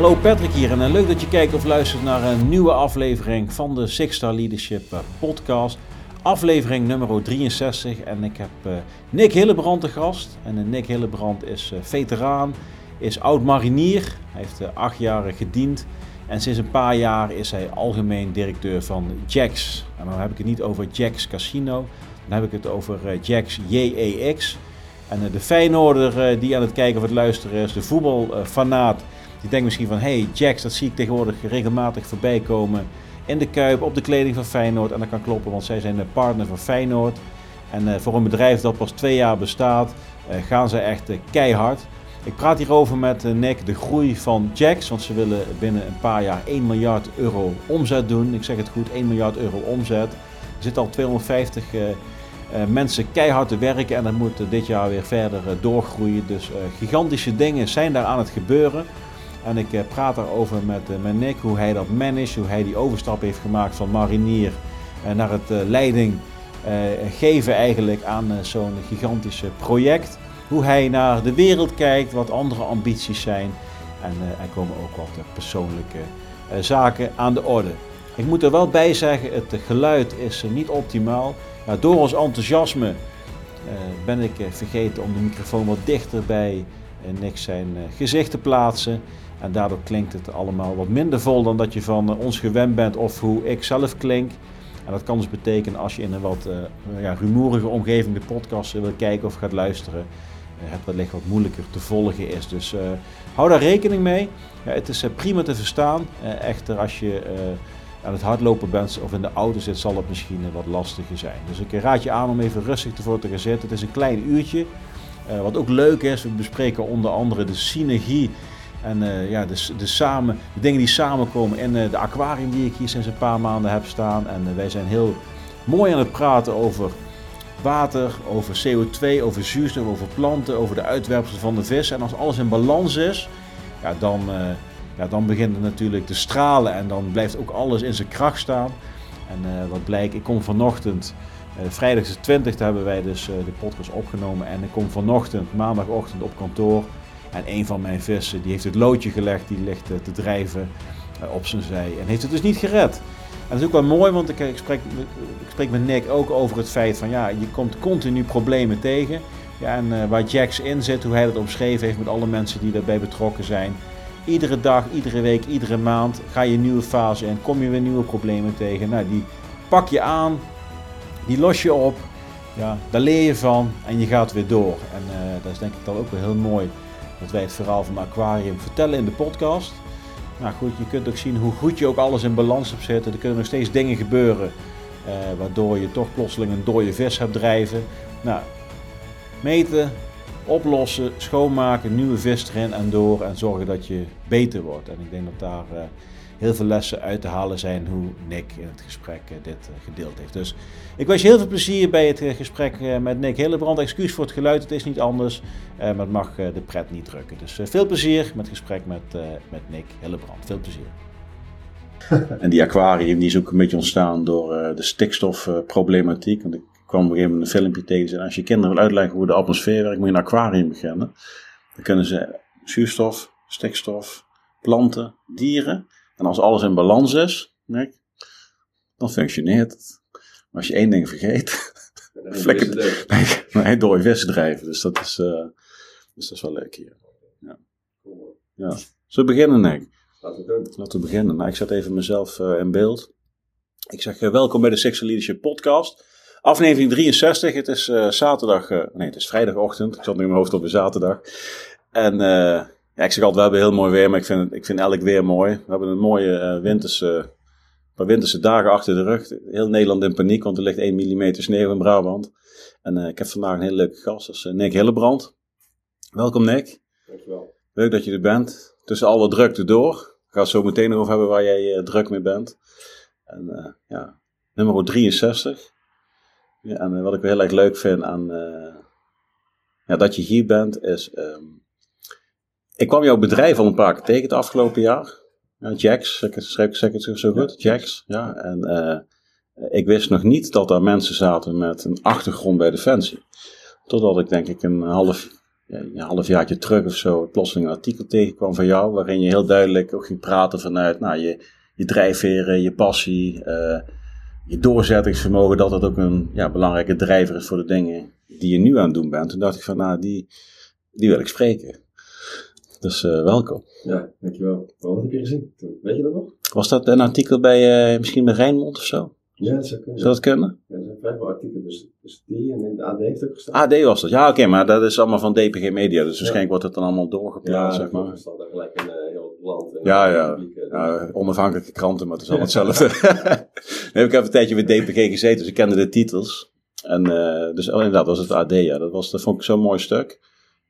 Hallo Patrick hier en leuk dat je kijkt of luistert naar een nieuwe aflevering van de Six Star Leadership podcast. Aflevering nummer 63 en ik heb uh, Nick Hillebrand te gast. En Nick Hillebrand is veteraan, is oud-marinier, hij heeft acht jaar gediend. En sinds een paar jaar is hij algemeen directeur van Jax. En dan heb ik het niet over Jax Casino, dan heb ik het over Jax JEX. En de Feyenoorder die aan het kijken of het luisteren is, de voetbalfanaat die denkt misschien van, hey Jax, dat zie ik tegenwoordig regelmatig voorbij komen in de Kuip, op de kleding van Feyenoord. En dat kan kloppen, want zij zijn de partner van Feyenoord. En uh, voor een bedrijf dat pas twee jaar bestaat, uh, gaan ze echt uh, keihard. Ik praat hierover met Nick, de groei van Jax, want ze willen binnen een paar jaar 1 miljard euro omzet doen. Ik zeg het goed, 1 miljard euro omzet. Er zitten al 250 mensen keihard te werken en dat moet dit jaar weer verder doorgroeien. Dus gigantische dingen zijn daar aan het gebeuren. En ik eh, praat daarover met, eh, met Nick, hoe hij dat managt, hoe hij die overstap heeft gemaakt van marinier eh, naar het leiding geven eigenlijk aan zo'n gigantisch project. Hoe hij naar de wereld kijkt, wat andere ambities zijn. En er komen ook wat persoonlijke zaken aan de orde. Ik moet er wel bij zeggen, het geluid is niet optimaal. door ons enthousiasme ben ik vergeten om de microfoon wat dichter bij Nick zijn gezicht te plaatsen. En daardoor klinkt het allemaal wat minder vol dan dat je van eh, ons gewend bent of hoe ik zelf klink. En dat kan dus betekenen als je in een wat uh, ja, rumoerige omgeving de podcast wil kijken of gaat luisteren, het wellicht wat moeilijker te volgen is. Dus hou daar rekening mee. Ja, het is prima te verstaan. echter, als je aan het hardlopen bent of in de auto zit, zal het misschien wat lastiger zijn. Dus ik raad je aan om even rustig ervoor te gaan zitten. Het is een klein uurtje. Wat ook leuk is, we bespreken onder andere de synergie en uh, ja, de, de, samen, de dingen die samenkomen in uh, de aquarium die ik hier sinds een paar maanden heb staan. En wij zijn heel mooi aan het praten over water, over CO2, over zuurstof, over planten, over de uitwerpselen van de vis. En als alles in balans is, ja, dan, ja, dan begint het natuurlijk te stralen en dan blijft ook alles in zijn kracht staan. En wat blijkt, ik kom vanochtend, vrijdag de 20 hebben wij dus de podcast opgenomen. En ik kom vanochtend, maandagochtend op kantoor. En een van mijn vissen die heeft het loodje gelegd, die ligt eh, te drijven eh, op zijn zij en heeft het dus niet gered. En dat is ook wel mooi, want ik, spreek, ik spreek met Nick ook over het feit van ja, je komt continu problemen tegen. Ja, en waar Jax in zit, hoe hij dat omschreven heeft met alle mensen die daarbij betrokken zijn. Iedere dag, iedere week, iedere maand ga je een nieuwe fase in, kom je weer nieuwe problemen tegen. Nou, die pak je aan, die los je op, ja, daar leer je van en je gaat weer door. En uh, dat is denk ik dan ook wel heel mooi dat wij het verhaal van het aquarium vertellen in de podcast. Nou goed, je kunt ook zien hoe goed je ook alles in balans hebt zitten. Er kunnen nog steeds dingen gebeuren eh, waardoor je toch plotseling een dode vis hebt drijven. Nou, meten, oplossen, schoonmaken, nieuwe vis erin en door en zorgen dat je beter wordt. En ik denk dat daar uh, heel veel lessen uit te halen zijn hoe Nick in het gesprek uh, dit uh, gedeeld heeft. Dus ik wens je heel veel plezier bij het gesprek met Nick Hillebrand. Excuus voor het geluid, het is niet anders, maar het mag de pret niet drukken. Dus veel plezier met het gesprek met, met Nick Hillebrand. Veel plezier. En die aquarium die is ook een beetje ontstaan door de stikstofproblematiek. Want ik kwam op een gegeven moment een filmpje tegen. En als je kinderen wil uitleggen hoe de atmosfeer werkt, moet je een aquarium beginnen. Dan kunnen ze zuurstof, stikstof, planten, dieren. En als alles in balans is, dan functioneert het. Maar als je één ding vergeet, vlekken, nee, door je vissen drijven. Dus dat is, uh, dus dat is wel leuk hier. Ja. Ja. Zullen we beginnen, Nick? Laten we, Laten we beginnen. Nou, ik zet even mezelf uh, in beeld. Ik zeg uh, welkom bij de Sexual Leadership Podcast. Aflevering 63. Het is zaterdag, nee, het is vrijdagochtend. Ik zat nu in mijn hoofd op een zaterdag. En ja, ik zeg altijd, we hebben heel mooi weer, maar ik vind, ik vind elk weer mooi. We hebben een mooie uh, winterse, paar winterse dagen achter de rug. Heel Nederland in paniek, want er ligt 1 mm sneeuw in Brabant. En uh, ik heb vandaag een hele leuke gast, dat is uh, Nick Hillebrand. Welkom Nick. Dankjewel. Leuk dat je er bent. Tussen alle drukte door. Ik ga het zo meteen over hebben waar jij druk mee bent. En ja, nummer 63. Ja, en wat ik heel erg leuk vind aan ja, dat je hier bent, is... Um, ik kwam jouw bedrijf al een paar keer tegen het afgelopen jaar. Ja, Jax, zeg het zo goed? Jax, ja. En uh, ik wist nog niet dat daar mensen zaten met een achtergrond bij Defensie. Totdat ik denk ik een half, een halfjaartje terug of zo plotseling een artikel tegenkwam van jou, waarin je heel duidelijk ook ging praten vanuit nou, je, je drijfveren, je passie, uh, je doorzettingsvermogen, dat dat ook een ja, belangrijke drijver is voor de dingen die je nu aan het doen bent. Toen dacht ik van, nou, die, die wil ik spreken. Dus uh, welkom. Ja, dankjewel. Wat heb je gezien? Weet je dat nog? Was dat een artikel bij uh, misschien bij Rijnmond of zo? Ja, dat zou kunnen. Zou dat kunnen? Ja, er zijn vijf artikelen, dus, dus die en in de AD heeft ook gestaan. AD was dat, ja oké, okay, maar dat is allemaal van DPG Media, dus waarschijnlijk wordt het dan allemaal doorgeplaatst, ja, zeg maar. Ja, staat daar gelijk in uh, heel land. Ja, ja. Publiek, uh, ja, onafhankelijke kranten, maar het is allemaal hetzelfde. nee, ik heb een tijdje bij DPG gezeten, dus ik kende de titels. En uh, dus oh, inderdaad, was het AD, ja. Dat, was, dat vond ik zo'n mooi stuk.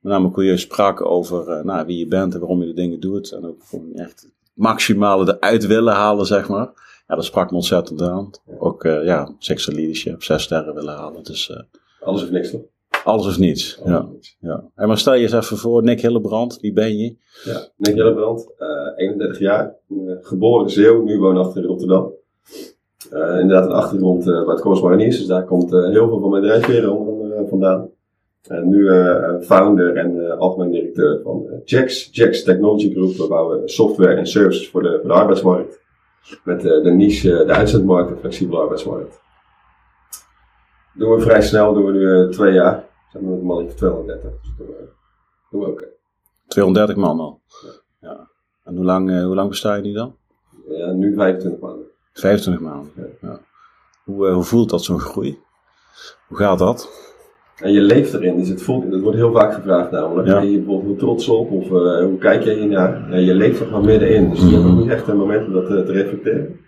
Met name je sprak over nou, wie je bent en waarom je de dingen doet. En ook gewoon echt het maximale eruit willen halen, zeg maar ja, dat sprak me ontzettend aan. Ook uh, ja, sexual leadership, zes sterren willen halen. Dus, uh, alles of niks toch? Alles of niets, alles ja. Of niets. ja. En maar stel je eens even voor, Nick Hillebrand, wie ben je? Ja, Nick Hillebrand, uh, 31 jaar, geboren Zeeuw, nu woonachtig in Rotterdam. inderdaad een achtergrond bij het Corps Mariniers, dus daar komt heel veel van mijn drijfveren onder vandaan. En nu founder en algemeen directeur van Jax, Jax Technology Group. We bouwen software en services voor de, voor de arbeidsmarkt. Met de, de niche, de uitzendmarkt en flexibele arbeidsmarkt. Doen we vrij snel, doen we nu twee jaar. Zijn we met een mannetje van 230. Dus doen we, doen we ook. 230 man al? Ja. ja. En hoe lang, uh, hoe lang besta je nu dan? Ja, nu 25 maanden. 25 maanden, ja. ja. Hoe, uh, hoe voelt dat zo'n groei? Hoe gaat dat? En je leeft erin, dus het voelt, dat wordt heel vaak gevraagd namelijk. Ja. Ben je bijvoorbeeld hoe trots op of uh, hoe kijk je hiernaar? En je leeft er gewoon middenin, dus je hebt ook niet echt een moment om dat uh, te reflecteren.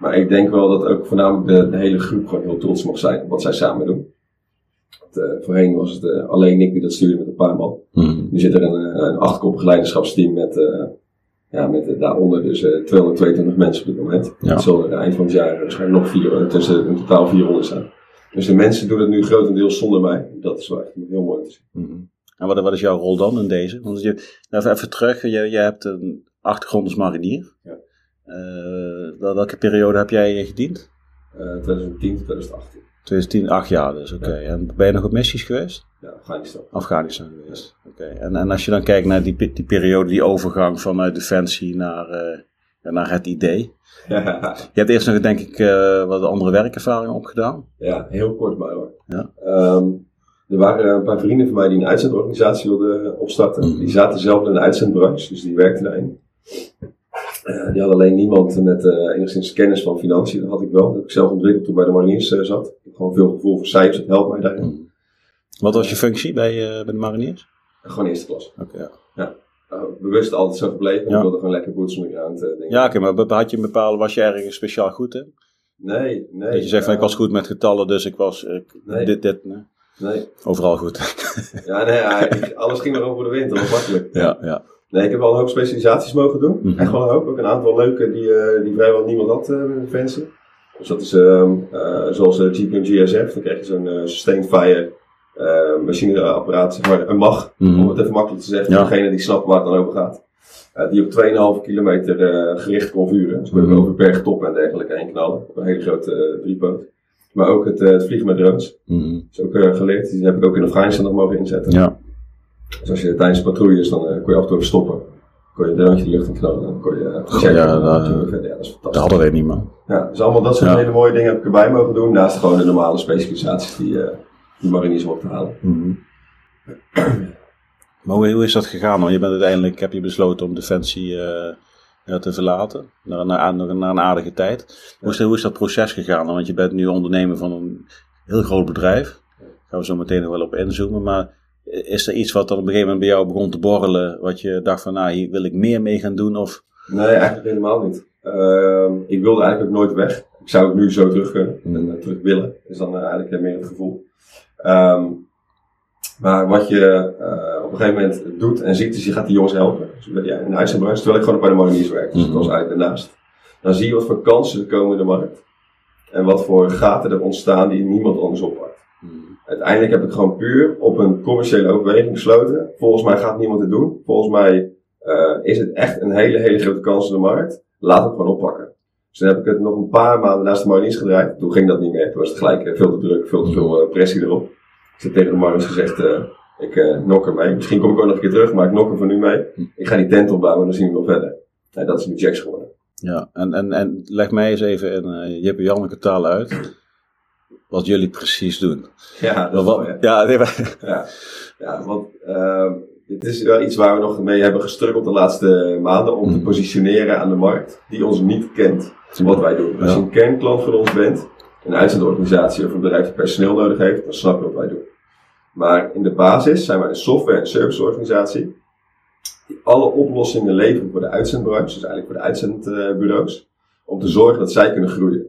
Maar ik denk wel dat ook voornamelijk de, de, hele groep gewoon heel trots mag zijn op wat zij samen doen. Want, uh, voorheen was het alleen ik die dat stuurde met een paar man. Mm. Nu zit er een, een achtkoppig leiderschapsteam met, ja, met daaronder dus 222 mensen op dit moment. Ja. Het eind van het jaar waarschijnlijk nog vier, tussen in totaal 400 zijn. Dus de mensen doen het nu grotendeels zonder mij. Dat is wel echt heel mooi te zien. Mm-hmm. En wat, wat, is jouw rol dan in deze? Want je, even, even terug, je, je hebt een achtergrond als marinier. Ja. Uh, welke periode heb jij gediend? Uh, 2010 tot 2018. 2010, acht jaar dus, oké. Okay. Ja. En ben je nog op missies geweest? Ja, Afghanistan. Afghanistan geweest, ja. oké. Okay. En, en als je dan kijkt naar die, die periode, die overgang vanuit Defensie naar, uh, naar het idee. Ja. Je hebt eerst nog, denk ik, uh, wat andere werkervaringen opgedaan. Ja, heel kort maar hoor. Ja. Um, er waren een paar vrienden van mij die een uitzendorganisatie wilden opstarten. Mm. Die zaten zelf in een uitzendbranche, dus die werkten daarin. Uh, die hadden alleen niemand met uh, enigszins kennis van financiën. Dat had ik wel. Dat heb ik zelf ontwikkeld toen ik bij de mariniers zat. Ik heb gewoon veel gevoel voor cijfers, het helpt mij daarin. Mm. Wat was je functie bij, bij de mariniers? Gewoon eerste klas. Oké, ja. ja. Bewust altijd zo gebleven. Ja. Ik wilde gewoon lekker boots on the ground. Uh, ja, oké, okay, maar had je een bepaalde, was je ergens speciaal goed in? Nee, nee. Dat je zegt van ik was goed met getallen, dus ik was ik, nee. dit, dit. Nee. nee. Overal goed. ja, nee, alles ging er over de wind, dat was makkelijk. Ja, ja. Nee, ik heb wel een hoop specialisaties mogen doen. Mm -hmm. Echt wel een hoop. Ook een aantal leuke die, uh, die vrijwel niemand had uh, met Defensie. Dus dat is um, uh, zoals uh, GPM GSF. Dan krijg je zo'n Sustained Fire machineapparaat, zeg maar, een mag. Mm -hmm. Om het even makkelijk te zeggen, ja. voor degene die snapt waar het dan over gaat. Uh, die op 2,5 kilometer uh, gericht kon vuren. Dus we kunnen over bergtop en dergelijke heen knallen. Op een hele grote uh, driepoot. Maar ook het, het, vliegen met drones. Mm -hmm. Dat is ook geleerd. Die heb ik ook in Afghanistan nog mogen inzetten. Ja. Dus als je tijdens patrouilles, dan kon je af en toe stoppen. kon je een drone de lucht in knallen. Dan kon je checken. Ja, dat, ja, dat is fantastisch. Dat hadden we niet, man. Ja, dus allemaal dat soort ja. hele mooie dingen heb ik erbij mogen doen. Naast gewoon de normale specialisaties die, die mariniers op te halen. Mm -hmm. Maar hoe, hoe, is dat gegaan? Want je bent uiteindelijk, heb je besloten om Defensie uh, te verlaten. Naar, naar, naar, een aardige tijd. Hoe is, hoe is dat proces gegaan? Want je bent nu ondernemer van een heel groot bedrijf. Daar gaan we zo meteen nog wel op inzoomen. Maar is er iets wat dan op een gegeven moment bij jou begon te borrelen? Wat je dacht van, nou, hier wil ik meer mee gaan doen? Of? Nee, eigenlijk helemaal niet. Uh, ik wilde eigenlijk ook nooit weg. Ik zou ook nu zo terug kunnen en uh, terug willen. Is dan uh, eigenlijk meer het gevoel. Um, maar wat je uh, op een gegeven moment doet en ziet, is je gaat die jongens helpen. Dus in de uitzendbranche, terwijl ik gewoon bij de mariniers werk. Dus dat was eigenlijk daarnaast. Dan zie je wat voor kansen er komen in de markt. En wat voor gaten er ontstaan die niemand anders oppakt. Hmm. Uiteindelijk heb ik gewoon puur op een commerciële overweging besloten. Volgens mij gaat niemand het doen. Volgens mij uh, is het echt een hele, hele grote kans in de markt. Laat het gewoon oppakken. Dus dan heb ik het nog een paar maanden naast de mariniers gedraaid. Toen ging dat niet meer. Toen was het gelijk veel te druk, veel te veel pressie erop. Ik heb tegen de Marines gezegd, uh, Ik uh, nok er mee. Misschien kom ik ook nog een keer terug, maar ik nok er voor nu mee. Ik ga die tent opbouwen en dan zien we wel verder. En dat is nu Jacks geworden. Ja, en, en, en leg mij eens even in uh, Jip Janneke taal uit wat jullie precies doen. Ja, dat wel, ja. Ja, nee, ja. ja, want uh, dit is wel iets waar we nog mee hebben gestruggeld de laatste maanden om te mhm. positioneren aan de markt die ons niet kent wat wij doen. Als je een kernklant van ons bent, een uitzendorganisatie of een bedrijf dat personeel nodig heeft, dan snap je wat wij doen. Maar in de basis zijn wij een software- en serviceorganisatie die alle oplossingen levert voor de uitzendbranche, dus eigenlijk voor de uitzendbureaus, om te zorgen dat zij kunnen groeien.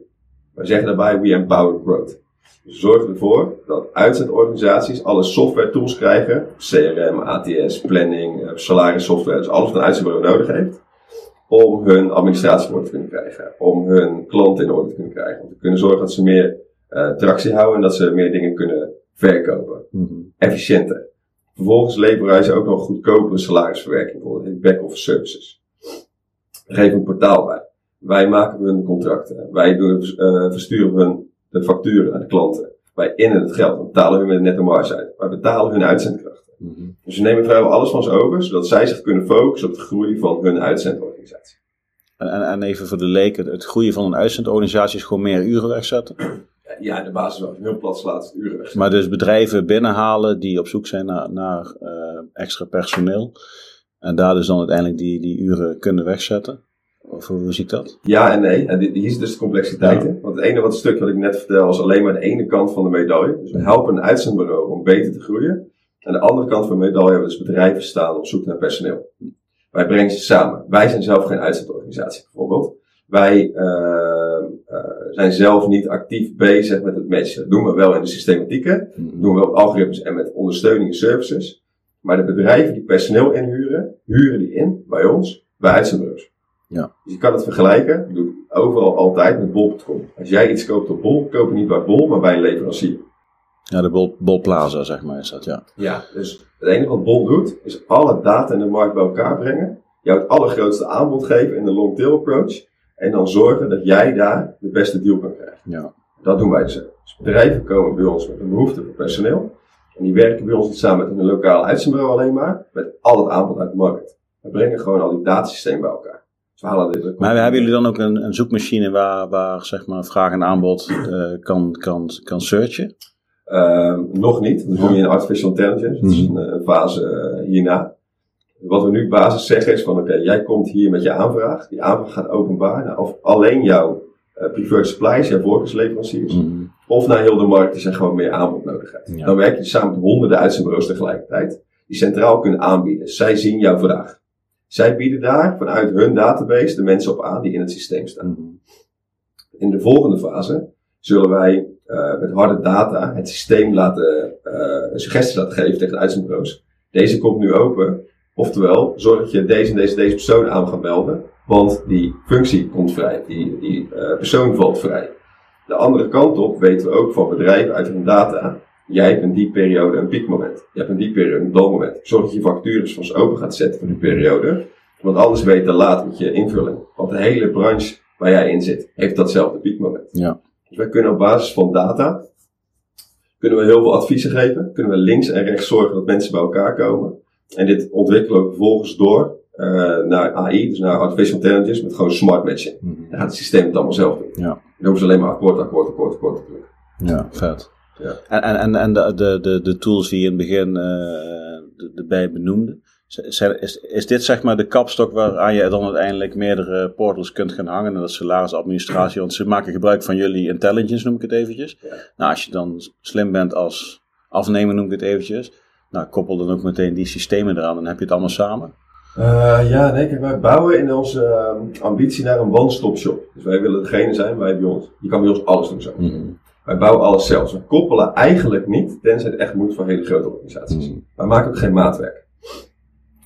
Wij zeggen daarbij, we empower growth. Dus zorg ervoor dat uitzendorganisaties alle software tools krijgen, CRM, ATS, planning, eh, salaris software, dus alles wat een uitzendbureau nodig heeft, om hun administratie in orde te kunnen krijgen, om hun klanten in orde te kunnen krijgen, om te kunnen zorgen dat ze meer uh, tractie houden en dat ze meer dingen kunnen verkopen. Mm Efficiënter. Vervolgens leveren wij ze ook nog goedkopere salarisverwerking, bijvoorbeeld back-office services. Geven een portaal bij. Wij maken hun contracten. Wij doen, uh, versturen hun de facturen naar de klanten. Wij innen het geld. We betalen hun met netto marge uit. Wij betalen hun uitzendkrachten. Mm -hmm. Dus we nemen vrijwel alles van ze over, zodat zij zich kunnen focussen op de groei van hun uitzendorganisatie. En, en even voor de leken, het groeien van een uitzendorganisatie is gewoon meer uren wegzetten? Ja, in de basis wel. Heel plat slaat het uren wegzetten. Maar dus bedrijven binnenhalen die op zoek zijn naar, naar uh, extra personeel. En daar dus dan uiteindelijk die, die uren kunnen wegzetten. Of hoe zie ik dat? Ja en nee. En hier is dus de complexiteit in. Het ene wat stuk wat ik net vertel is alleen maar de ene kant van de medaille. Dus we helpen een uitzendbureau om beter te groeien. Aan de andere kant van de medaille hebben we dus bedrijven staan op zoek naar personeel. Wij brengen ze samen. Wij zijn zelf geen uitzendorganisatie bijvoorbeeld. Wij uh, uh, zijn zelf niet actief bezig met het matchen. Dat doen we wel in de systematieken. Dat mm-hmm. doen we wel op algoritmes en met ondersteuning en services. Maar de bedrijven die personeel inhuren, huren die in bij ons, bij uitzendbureaus. Ja. Dus je kan het vergelijken, je doet overal altijd met bol.com. Als jij iets koopt op bol, koop je niet bij bol, maar bij een leverancier. Ja, de bol, bol plaza, zeg maar, is dat, ja. Ja, dus het enige wat bol doet, is alle data in de markt bij elkaar brengen. Jou het allergrootste aanbod geven in de long tail approach. En dan zorgen dat jij daar de beste deal kan krijgen. Ja. Dat doen wij dus. dus bedrijven komen bij ons met een behoefte voor personeel. En die werken bij ons niet samen met een lokaal uitzendbureau alleen maar, met al het aanbod uit de markt. We brengen gewoon al die datasystemen bij elkaar. Maar hebben jullie dan ook een, een zoekmachine waar, waar zeg maar vraag en aanbod uh, kan, kan, kan searchen? Uh, nog niet. Dat doen we in artificial intelligence. Dat is mhm. een, een fase uh, hierna. Wat we nu basis zeggen is van oké, okay, jij komt hier met je aanvraag. Die aanvraag gaat openbaar naar of alleen jouw uh, preferred suppliers, jouw voorkeursleveranciers. Mm. Of naar heel de markt die zijn gewoon meer aanbod nodig. Ja. Dan werk je samen met honderden uitzendbureaus tegelijkertijd. Die centraal kunnen aanbieden. Zij zien jouw vraag. Zij bieden daar vanuit hun database de mensen op aan die in het systeem staan. In de volgende fase zullen wij uh, met harde data het systeem laten, uh, suggesties laten geven tegen de uitzendbureaus. Deze komt nu open. Oftewel, zorg dat je deze en deze, deze persoon aan gaat melden. Want die functie komt vrij. Die, die uh, persoon valt vrij. De andere kant op weten we ook van bedrijven uit hun data. Jij hebt in die periode een piekmoment. Je hebt in die periode een dalmoment. Zorg dat je vacatures van open gaat zetten voor die periode. Want anders weet je te laat met je invulling. Want de hele branche waar jij in zit, heeft datzelfde piekmoment. Ja. Dus wij kunnen op basis van data, kunnen we heel veel adviezen geven. Kunnen we links en rechts zorgen dat mensen bij elkaar komen. En dit ontwikkelen we vervolgens door uh, naar AI, dus naar artificial intelligence, met gewoon smart matching. Mm Dan gaat het systeem het allemaal zelf doen. Ja. Dan hoeven ze alleen maar akkoord, akkoord, akkoord, akkoord te drukken. Ja, vet. Ja. En, en, en de, de, de, tools die je in het begin uh, erbij benoemde, is, is dit zeg maar de kapstok waaraan je dan uiteindelijk meerdere portals kunt gaan hangen en dat salarisadministratie, want ze maken gebruik van jullie intelligence noem ik het eventjes. Ja. Nou, als je dan slim bent als afnemer noem ik het eventjes, nou koppel dan ook meteen die systemen eraan, dan heb je het allemaal samen. Uh, ja, nee, kijk, wij bouwen in onze uh, ambitie naar een one-stop shop. Dus wij willen degene zijn, wij bij ons, je kan bij ons alles doen zo. Mm wij bouwen alles zelf. We koppelen eigenlijk niet, tenzij het echt moet voor hele grote organisaties. Mm Wij maken ook geen maatwerk.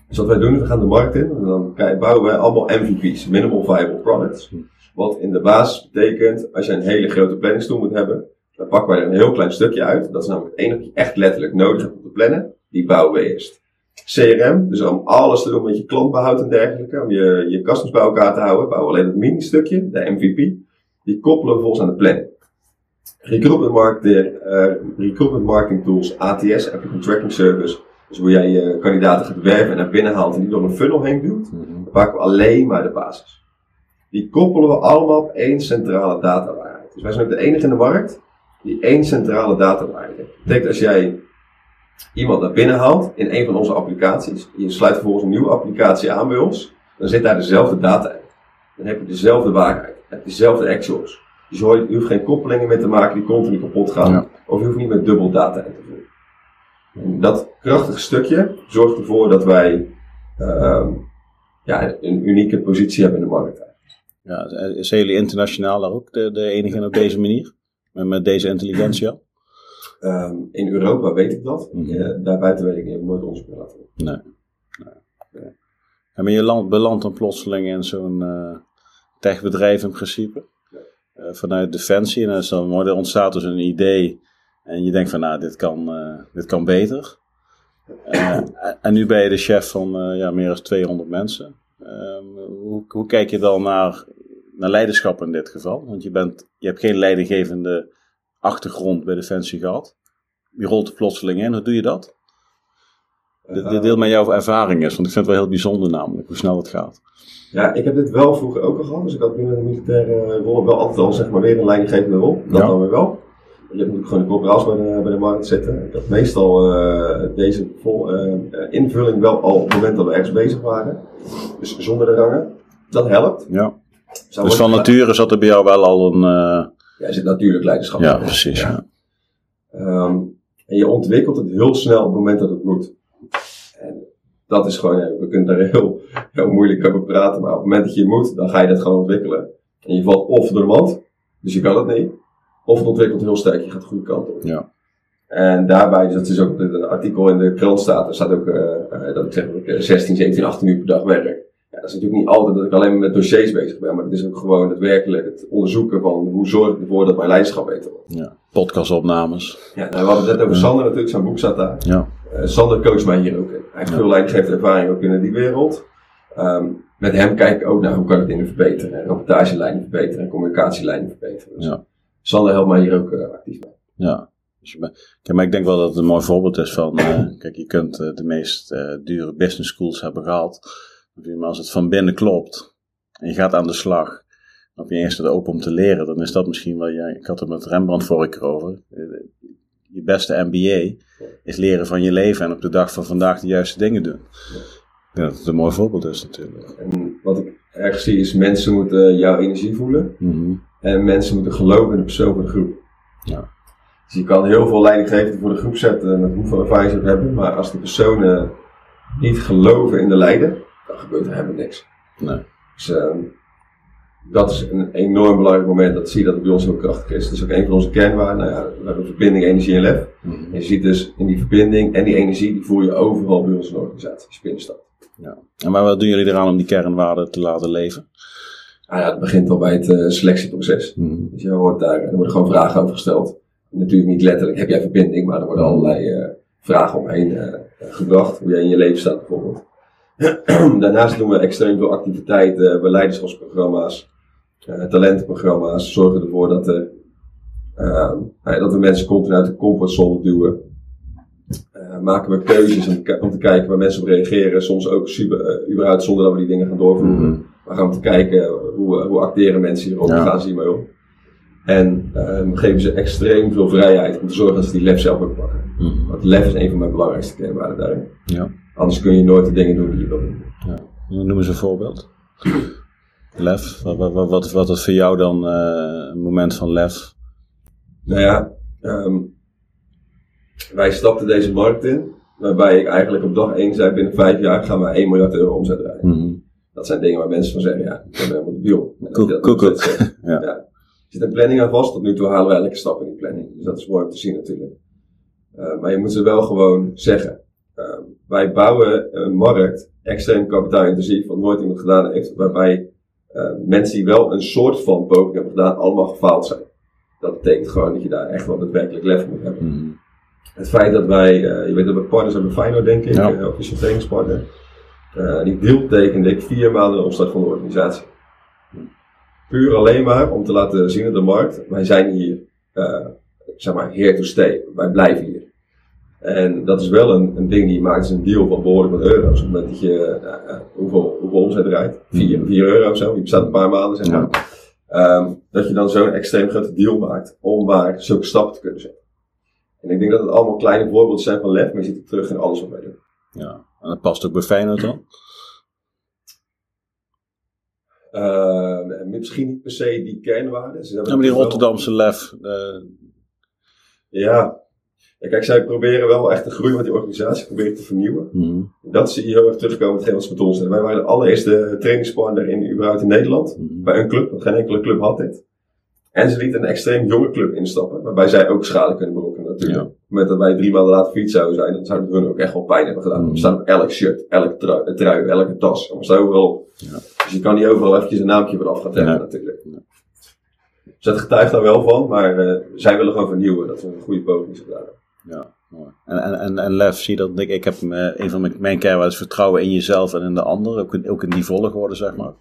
Dus wat wij doen, we gaan de markt in en dan bouwen wij allemaal MVP's, Minimal Viable Products. Mm. Wat in de basis betekent, als je een hele grote planningstoel moet hebben, dan pakken wij er een heel klein stukje uit. Dat is namelijk het enige je echt letterlijk nodig hebt om te plannen. Die bouwen we eerst. CRM, dus om alles te doen met je klantbehoud en dergelijke, om je, je customs bij elkaar te houden, bouwen we alleen het mini-stukje, de MVP. Die koppelen we volgens aan de planning. Recruitment marketing, uh, recruitment marketing tools, ATS, Applicant Tracking Service, Dus hoe jij je kandidaten gaat werven en naar binnen haalt en die door een funnel heen duwt, Mhm. dan pakken we alleen maar de basis. Die koppelen we allemaal op één centrale datawaarheid. Dus wij zijn ook de enige in de markt die één centrale datawaarheid heeft. Dat betekent als jij iemand naar binnen haalt in een van onze applicaties, je sluit vervolgens een nieuwe applicatie aan bij ons, dan zit daar dezelfde data in. Dan heb je dezelfde waarheid, heb je dezelfde actuals. Dus je hoort- je hoeft geen koppelingen meer te maken die continu kapot gaan. Ja. Of je hoeft niet met dubbel data in te voeren. En dat krachtige stukje zorgt ervoor dat wij ehm, ja, een unieke positie hebben in de markt. Ja, zijn jullie internationaal daar ook de, de enige op deze manier? Met, met deze intelligentia? Ehm, in Europa weet ik dat. Mhm. Eh, daarbuiten weet ik niet. Nooit onderzoek meer laten. Nee. nee. Ja, maar je land, belandt dan plotseling in zo'n eh techbedrijf in principe. Eh, vanuit Defensie. En dan, is er ontstaat dus een idee. En je denkt van, nou, dit kan, eh, dit kan beter. Eh, en nu ben je de chef van ja, meer dan 200 mensen. Ehm, hoe, hoe kijk je dan naar, naar leiderschap in dit geval? Want je, bent, je hebt geen leidinggevende achtergrond bij Defensie gehad. Je rolt er plotseling in. Hoe doe je dat? De, de deel met jouw ervaring is, want ik vind het wel heel bijzonder namelijk hoe snel het gaat. Ja, ik heb dit wel vroeger ook al gehad. Dus ik had binnen de militaire rol wel altijd al zeg maar weer een leidinggevende rol. Dat Ja. dan weer wel. Je hebt natuurlijk gewoon de corporaals bij de, bij de markt zitten. Ik had meestal eh, deze vol, eh, eh, invulling wel al op het moment dat we ergens bezig waren. Dus zonder de rangen. Dat helpt. Ja. Zou Dus van nature zat er bij jou wel al een. Ja, er zit natuurlijk leiderschap ja, in. precies. Ja. Ehm, en je ontwikkelt het heel snel op het moment dat het moet. Dat is gewoon, ja, we kunnen daar heel, heel moeilijk over praten, maar op het moment dat je moet, dan ga je dat gewoon ontwikkelen. En je valt of door de mand, dus je kan het niet, of het ontwikkelt heel sterk, je gaat de goede kant op. Ja. En daarbij, dus dat is ook een artikel in de krant staat, er staat ook eh, eh, dat ik zeg dat ik eh, 16, 17, 18 uur per dag werk. Dat is natuurlijk niet altijd dat ik alleen maar met dossiers bezig ben, maar het is ook gewoon het werkelijk, het onderzoeken van hoe zorg ik ervoor dat mijn leiderschap beter wordt. ja. Podcastopnames. Ja, nou, we hadden het net over Sander natuurlijk, zijn boek staat daar. Ja. Eh, Sander coacht mij hier ook in. Hij heeft Ja. veel leidinggevende ervaring ook in die wereld. Ehm, met hem kijk ik ook naar hoe kan ik dingen verbeteren. En rapportagelijnen verbeteren en communicatielijnen verbeteren. Dus Ja. Sander helpt mij hier ook eh, actief mee. Ja. Dus Kijk, maar ik denk wel dat het een mooi voorbeeld is van. eh, kijk, je kunt de meest dure business schools hebben gehad. Maar als het van binnen klopt en je gaat aan de slag. Op je eerste er open om te leren, dan is dat misschien wel. Ja, ik had het met Rembrandt vorige keer over. Je beste MBA is leren van je leven en op de dag van vandaag de juiste dingen doen. Denk dat het een mooi voorbeeld is natuurlijk. En wat ik erg zie is mensen moeten jouw energie voelen. Mhm. En mensen moeten geloven in de persoon van de groep. Ja. Dus je kan heel veel leidinggevenden voor de groep zetten met hoeveel ze ook hebben. Maar als de personen niet geloven in de leider, dan gebeurt er helemaal niks. Nee. Dus ehm, dat is een enorm belangrijk moment. Dat zie je dat het bij ons heel krachtig is. Dat is ook een van onze kernwaarden. Nou ja, we hebben verbinding, energie en lef. Mhm. En je ziet dus in die verbinding en die energie, die voel je overal bij ons in de organisatie. binnenstapt. Ja. En maar wat doen jullie eraan om die kernwaarden te laten leven? Ah ja, het begint al bij het eh, selectieproces. Mhm. Dus je hoort daar, er worden gewoon vragen over gesteld. Natuurlijk niet letterlijk, heb jij verbinding, maar er worden allerlei eh, vragen omheen eh, gebracht. Hoe jij in je leven staat bijvoorbeeld. Daarnaast doen we extreem veel activiteiten, we leiderschapsprogramma's, eh, talentenprogramma's. Zorgen ervoor dat, er, ehm, nou dat we mensen continu uit de comfortzone duwen. Eh, maken we keuzes om, te om te kijken waar mensen op reageren. Soms ook super, eh, überhaupt zonder dat we die dingen gaan doorvoeren. Mhm. Maar gaan we te kijken hoe, hoe acteren mensen hierop, Ja. gaan ze hiermee om. En ehm, geven ze extreem veel vrijheid om te zorgen dat ze die lef zelf ook pakken. Mhm. Want lef is een van mijn belangrijkste kernwaarden daarin. Ja. Anders kun je nooit de dingen doen die je wil doen. ja. Noem eens een voorbeeld. Lef. Wat, wat, wat, wat, is voor jou dan eh, een moment van lef? Nou ja, ehm, wij stapten deze markt in, waarbij ik eigenlijk op dag 1 zei, binnen 5 jaar gaan we 1 miljard euro omzet draaien. Mhm. Dat zijn dingen waar mensen van zeggen, ja, ik ben helemaal debiel. En dat Koek, je dat koek, nog koek. steeds zegt. Ja. Ja. Er zit een planning aan vast, tot nu toe halen we elke stap in die planning. Dus dat is mooi om te zien natuurlijk. Eh, maar je moet ze wel gewoon zeggen. Wij bouwen een markt, extreem kapitaalintensief, wat nooit iemand gedaan heeft, waarbij eh, mensen die wel een soort van poging hebben gedaan, allemaal gefaald zijn. Dat betekent gewoon dat je daar echt wel daadwerkelijk lef moet hebben. Mhm. Het feit dat wij, eh, je weet dat we partners hebben, Feyenoord denk ik, Ja. official trainingspartner. Die deal tekende ik vier maanden de opstart van de organisatie. Puur alleen maar om te laten zien aan de markt, wij zijn hier, zeg maar, here to stay. Wij blijven hier. En dat is wel een, een ding die je maakt, is een deal van behoorlijk wat euro's. Op het moment dat je, uh, hoeveel, hoeveel omzet draait? 4, 4 euro of zo. Die bestaat een paar maanden, zeg maar. Ja. Um, dat je dan zo'n extreem grote deal maakt om maar zulke stappen te kunnen zetten. En ik denk dat het allemaal kleine voorbeelden zijn van lef, maar je ziet het terug in alles wat wij doen. Ja, en dat past ook bij Feyenoord dan? Uh, misschien niet per se die kernwaarden. Ja, maar die Rotterdamse lef. Uh... Ja. Ja. Kijk, zij proberen wel echt te groeien met die organisatie, proberen te vernieuwen. Mm. Dat zie je heel erg terugkomen met wat met ons. Wij waren de allereerste trainingspartner in, überhaupt in Nederland. Mm. Bij een club, want geen enkele club had dit. En ze lieten een extreem jonge club instappen, waarbij zij ook schade kunnen berokkenen natuurlijk. Ja. Moment dat wij drie maanden later fiets zouden zijn, dan zouden hun ook echt wel pijn hebben gedaan. Mm. We staan op elk shirt, elke trui, trui elke tas. We staan overal op. Ja. Dus je kan niet overal eventjes een naampje vanaf gaan trekken Ja. natuurlijk. Dus dat getuigt daar wel van, maar eh, zij willen gewoon vernieuwen. Dat we een goede poging gedaan hebben. Ja, mooi. En, en, en, en Lef, zie dat? Ik, ik heb eh, een van mijn, mijn kernwaarden is vertrouwen in jezelf en in de ander. Ook in, ook in die volgorde, zeg maar.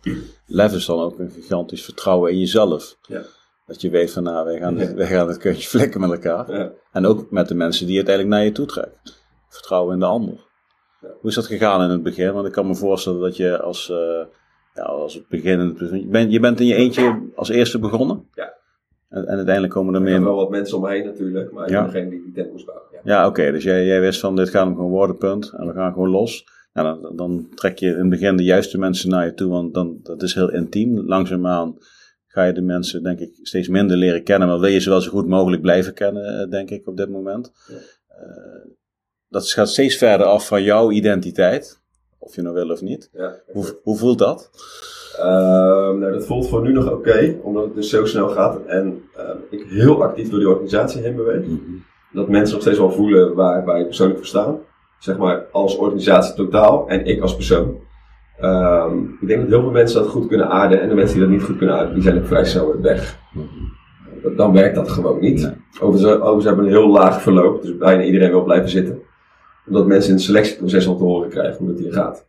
Lef is dan ook een gigantisch vertrouwen in jezelf. Ja. Dat je weet van, nou, wij gaan, Ja. wij gaan het kuntje flikken met elkaar. Ja. En ook met de mensen die uiteindelijk naar je toe trekt. Vertrouwen in de ander. Ja. Hoe is dat gegaan in het begin? Want ik kan me voorstellen dat je als, eh, ja, als het begin... in het begin- Je bent, je bent in je eentje als eerste begonnen? Ja. En, en uiteindelijk komen er Er meer... zijn wel wat mensen om me heen natuurlijk, maar Ja. degene die die tent moest bouwen. Ja. Ja, oké. Dus jij, jij wist van dit gaat hem gewoon worden, punt. En we gaan gewoon los. Nou, dan, dan trek je in het begin de juiste mensen naar je toe, want dan, dat is heel intiem. Langzaamaan ga je de mensen, denk ik, steeds minder leren kennen. Maar wil je ze wel zo goed mogelijk blijven kennen, eh, denk ik, op dit moment. Ja. Eh, dat gaat steeds verder af van jouw identiteit. Of je nou wil of niet. Ja. Hoe, hoe voelt dat? Ehm, nou, dat voelt voor nu nog oké, omdat het dus zo snel gaat en ehm, ik heel actief door die organisatie heen beweeg. Dat mensen nog steeds wel voelen waar wij persoonlijk voor staan. Zeg maar als organisatie totaal en ik als persoon. Ehm, ik denk dat heel veel mensen dat goed kunnen aarden en de mensen die dat niet goed kunnen aarden, die zijn ook vrij snel weer weg. Dat- Dan werkt dat gewoon niet. Nee. Overigens, overigens hebben we een heel laag verloop, dus bijna iedereen wil blijven zitten. Omdat mensen in het selectieproces al te horen krijgen hoe het hier gaat.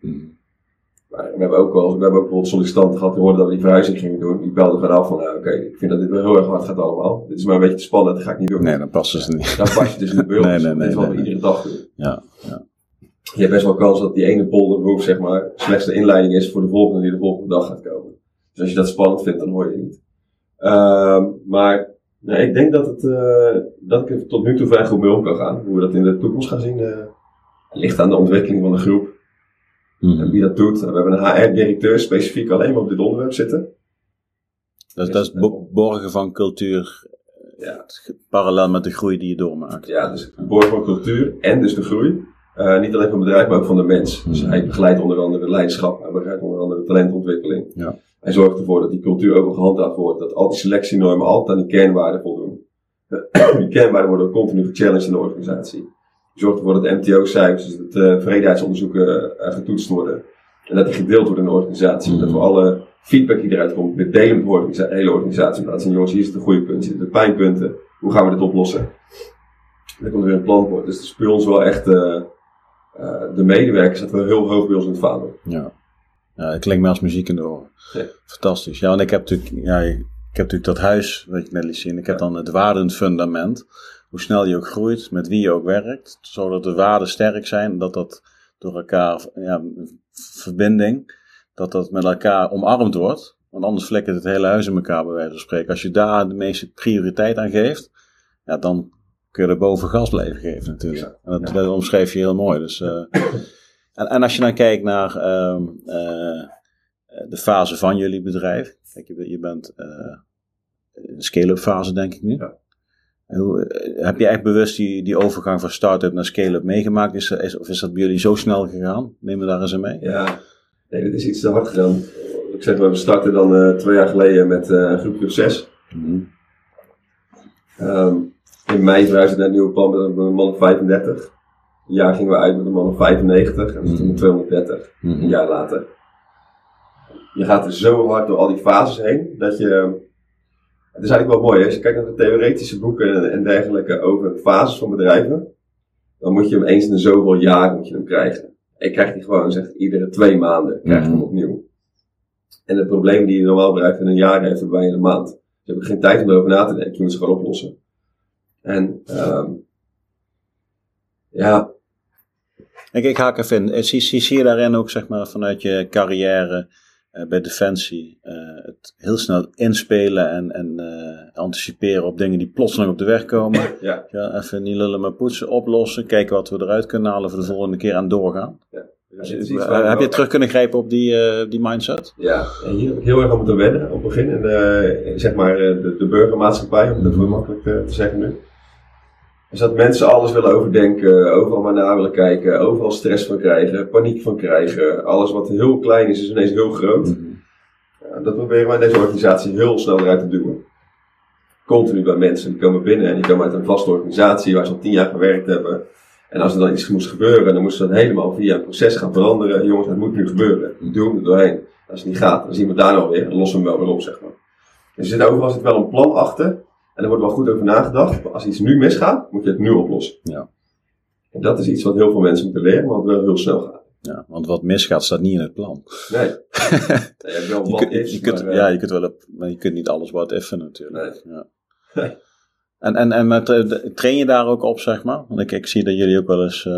Maar we hebben ook wel, we hebben ook bijvoorbeeld sollicitanten gehad die hoorden dat we die verhuizing gingen doen. Die belden gewoon af van, nou, oké, ik vind dat dit wel heel erg hard gaat allemaal. Dit is maar een beetje te spannend, dat ga ik niet doen. Nee, dan passen ze niet. Dan pas je dus niet bij ons. Nee, nee, nee, is wat nee, we iedere dag doen. Ja, ja. Je hebt best wel kans dat die ene poldermove, zeg maar, slechts de inleiding is voor de volgende die de volgende dag gaat komen. Dus als je dat spannend vindt, dan hoor je het niet. Ehm, maar nee, ik denk dat, het, eh, dat ik tot nu toe vrij goed mee om kan gaan. Hoe we dat in de toekomst gaan zien, eh, ligt aan de ontwikkeling van de groep. En wie dat doet. We hebben een HR-directeur specifiek alleen maar op dit onderwerp zitten. Dat, dat is bo- borgen van cultuur Ja, parallel met de groei die je doormaakt. ja dus borg van cultuur en dus de groei. Eh, niet alleen van het bedrijf, maar ook van de mens. Dus Mhm. hij begeleidt onder andere leiderschap, hij begeleidt onder andere talentontwikkeling. Ja. Hij zorgt ervoor dat die cultuur ook gehandhaafd wordt, dat al die selectienormen altijd aan die kernwaarden voldoen. die kernwaarden worden continu gechallenged in de organisatie. Zorgt ervoor dat de MTO-cijfers, dus de tevredenheidsonderzoeken, eh, getoetst worden. En dat die gedeeld wordt in de organisatie. Mhm. Dat we alle feedback die eruit komt, weer delen met de organisa- hele organisatie. Laten zien, jongens, hier zitten de goede punten, hier zitten de pijnpunten. Hoe gaan we dit oplossen? Dan komt er weer een plan voor. Dus het is bij ons wel echt, eh, eh, de medewerkers zetten wel heel hoog bij ons in het vaandel. Ja. ja, het klinkt me als muziek in de oren. Ja. Fantastisch. Ja, en ik heb natuurlijk, ja, ik heb natuurlijk dat huis, wat je net liet zien. Ik heb dan het waardend fundament. Hoe snel je ook groeit, met wie je ook werkt. Zodat de waarden sterk zijn, dat dat door elkaar, ja, verbinding, dat dat met elkaar omarmd wordt. Want anders flikkert het hele huis in elkaar, bij wijze van spreken. Als je daar de meeste prioriteit aan geeft, ja, dan kun je er boven gas blijven geven natuurlijk. En dat, dat omschreef je heel mooi. Dus, eh, en, en als je dan kijkt naar ehm, eh, de fase van jullie bedrijf. Kijk, je, je bent eh, in de scale-up fase, denk ik nu. Ja. Eh, heb je echt bewust die, die overgang van start-up naar scale-up meegemaakt? Is, is, of is dat bij jullie zo snel gegaan? Neem me daar eens in mee. Ja, nee, dit is iets te hard gedaan. Ik zeg maar, we starten dan eh, twee jaar geleden met eh, een groepje of zes. Mhm. Ehm, in mei verhuisde naar een nieuwe plan met een, een man of 35. Een jaar gingen we uit met een man of 95 en met 230, een Mhm. jaar later. Je gaat er zo hard door al die fases heen, dat je... Het is eigenlijk wel mooi, hè? als je kijkt naar de theoretische boeken en, dergelijke over fases van bedrijven, dan moet je hem eens in de zoveel jaar moet je hem krijgen. Ik krijg die gewoon, zeg, iedere twee maanden krijg je hem Mhm. opnieuw. En het probleem die je normaal bedrijf in een jaar heeft, hebben wij in een maand. Dus heb ik geen tijd om erover na te denken, je moet ze gewoon oplossen. En ehm, Ja, Ik, ik haak even in. Zie, zie, zie je daarin ook zeg maar, vanuit je carrière bij Defensie eh, het heel snel inspelen en, en eh, anticiperen op dingen die plotseling op de weg komen? ja. Ja, even niet lullen maar poetsen, oplossen, kijken wat we eruit kunnen halen voor de volgende keer aan doorgaan. Dus Eh, waar ik heb je wel- terug kunnen grijpen op die, eh, die mindset? Ja, en hier heb ik heel erg aan moeten wennen op het begin. En, eh, zeg maar eh, de, de burgermaatschappij, om het makkelijk eh, te zeggen nu. Is dat mensen alles willen overdenken, overal maar naar willen kijken, overal stress van krijgen, paniek van krijgen. Alles wat heel klein is, is ineens heel groot. Ja, dat proberen wij in deze organisatie heel snel eruit te duwen. Continu bij mensen, die komen binnen en die komen uit een vaste organisatie waar ze al tien jaar gewerkt hebben. En als er dan iets moest gebeuren, dan moesten ze dat helemaal via een proces gaan veranderen. Jongens, het moet nu gebeuren. Doe hem er doorheen. Als het niet gaat, dan zien we het daar nou weer. Dan lossen we hem wel weer op, zeg maar. Dus er zit overal zit wel een plan achter. En er wordt wel goed over nagedacht. Maar als iets nu misgaat, moet je het nu oplossen. Ja. En dat is iets wat heel veel mensen moeten leren, maar wat wel heel snel gaat. Ja, want wat misgaat staat niet in het plan. Nee. nee je wel wat kunt, is, je kunt, maar, eh, ja, je kunt wel op, maar je kunt niet alles wat even natuurlijk. Ja. Nee. En, en, en met, eh, train je daar ook op, zeg maar? Want ik, ik zie dat jullie ook wel eens eh,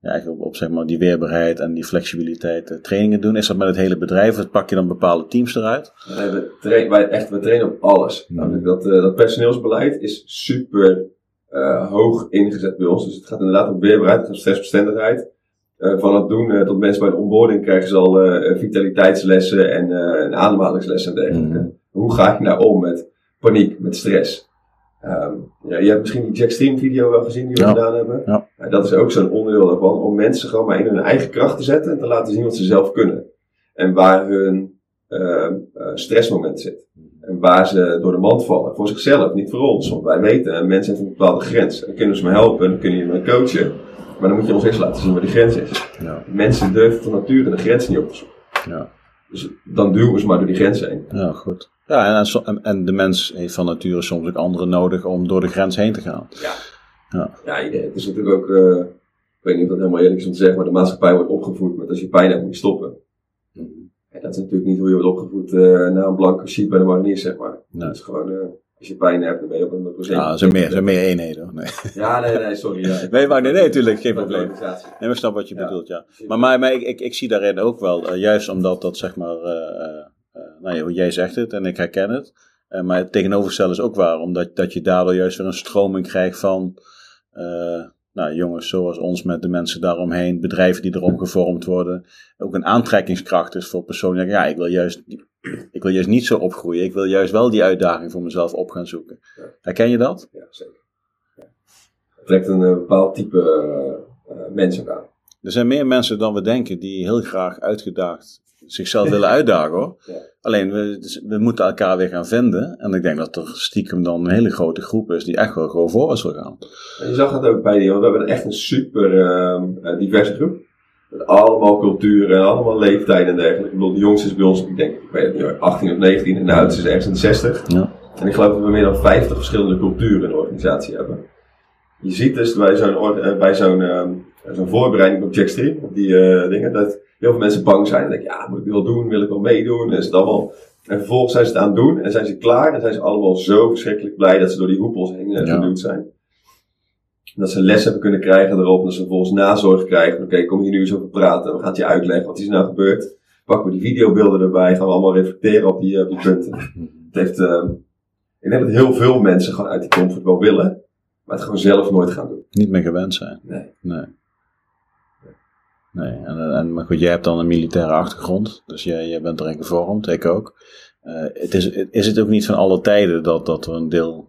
ja, eigenlijk op, op zeg maar, die weerbaarheid en die flexibiliteit eh, trainingen doen. Is dat met het hele bedrijf? Of pak je dan bepaalde teams eruit? Nee, we, trainen, wij, echt, we trainen op alles. Namelijk dat, eh, dat personeelsbeleid is super eh, hoog ingezet bij ons. Dus het gaat inderdaad om weerbaarheid, om stressbestendigheid. Van het doen tot mensen bij de onboarding krijgen ze al vitaliteitslessen en, en ademhalingslessen en dergelijke. Mhm. Hoe ga je nou om met paniek, met stress? Ehm, ja, je hebt misschien die Jackstream video wel gezien die we Ja. gedaan hebben. Ja. dat is ook zo'n onderdeel daarvan. Om mensen gewoon maar in hun eigen kracht te zetten en te laten zien wat ze zelf kunnen. En waar hun eh, stressmoment zit. En waar ze door de mand vallen. Voor zichzelf, niet voor ons. Want wij weten, een mens heeft een bepaalde grens. En dan kunnen ze me helpen, dan kunnen jullie me coachen. Maar dan moet je ons eerst laten zien waar die grens is. Ja, Mensen durven van nature de grens niet op te zoeken. Dus dan duwen we ze maar door die grens heen. ja goed. Ja, en, en, de mens heeft van nature soms ook anderen nodig om door de grens heen te gaan. Ja. Ja. Ja, iedereen- het is natuurlijk ook, eh, ik weet niet of dat helemaal eerlijk is om te zeggen, maar de maatschappij wordt opgevoed met als je pijn hebt moet je stoppen. En dat is natuurlijk niet hoe je wordt opgevoed eh na een blanke sheet bij de mariniers, zeg maar. Nee. Dat is gewoon, eh, als je pijn hebt, dan ben je op een procent. Ja, er zijn meer, er zijn meer eenheden. hoor. Nee, Ja, nee, nee, sorry. Ja. nee, maar nee, nee, natuurlijk, geen probleem. Nee, maar snap wat je Ja. bedoelt, ja. Maar, maar, maar ik, ik, ik zie daarin ook wel, eh, juist omdat dat zeg maar, eh, eh, nou ja, hoe jij zegt het en ik herken het. Maar het tegenovergestelde is ook waar, omdat dat je daardoor juist weer een stroming krijgt van, nou jongens zoals ons met de mensen daaromheen, bedrijven die erom gevormd worden. Ook een aantrekkingskracht is voor personen ja, ik wil juist, ik wil juist niet zo opgroeien. Ik wil juist wel die uitdaging voor mezelf op gaan zoeken. Herken je dat? Ja, zeker. Ja. Het trekt een eh, bepaald type eh, eh, mens ook aan. Er zijn meer mensen dan we denken die heel graag uitgedaagd zichzelf willen uitdagen hoor. Ja. Alleen we, dus we moeten elkaar weer gaan vinden. En ik denk dat er stiekem dan een hele grote groep is die echt wel gewoon voorwaarts wil gaan. En je zag het ook bij die, want we hebben echt een super eh, diverse groep. Met allemaal culturen en allemaal leeftijden en dergelijke. Ik bedoel, de jongste is bij ons, ik denk, ik weet het niet, hoor, 18 of 19 en de oudste is ergens in de 60. Ja. En ik geloof dat we meer dan 50 verschillende culturen in de organisatie hebben. Je ziet dus bij zo'n, eh, bij zo'n, ehm, zo'n voorbereiding op Jackstream, op die eh, dingen, dat heel veel mensen bang zijn. En denken, ja, moet ik wel doen? Wil ik wel meedoen? En, is het allemaal... en vervolgens zijn ze het aan het doen en zijn ze klaar. En zijn ze allemaal zo verschrikkelijk blij dat ze door die hoepels heen Ja. geduwd zijn. Dat ze les hebben kunnen krijgen erop. En dat ze vervolgens nazorg krijgen. Oké, kom hier nu eens over praten. We gaan het je uitleggen. Wat is er nou gebeurd? Pakken we die videobeelden erbij. Gaan we allemaal reflecteren op die, eh, op die punten. Het heeft, ehm, ik denk dat heel veel mensen gewoon uit die comfort wel willen. Maar het gewoon zelf nooit gaan doen. Niet meer gewend zijn. Nee. Nee. Nee, en, en, maar goed, jij hebt dan een militaire achtergrond, dus jij, jij bent erin gevormd, ik ook. Eh, het is, is het ook niet van alle tijden dat, dat er een deel,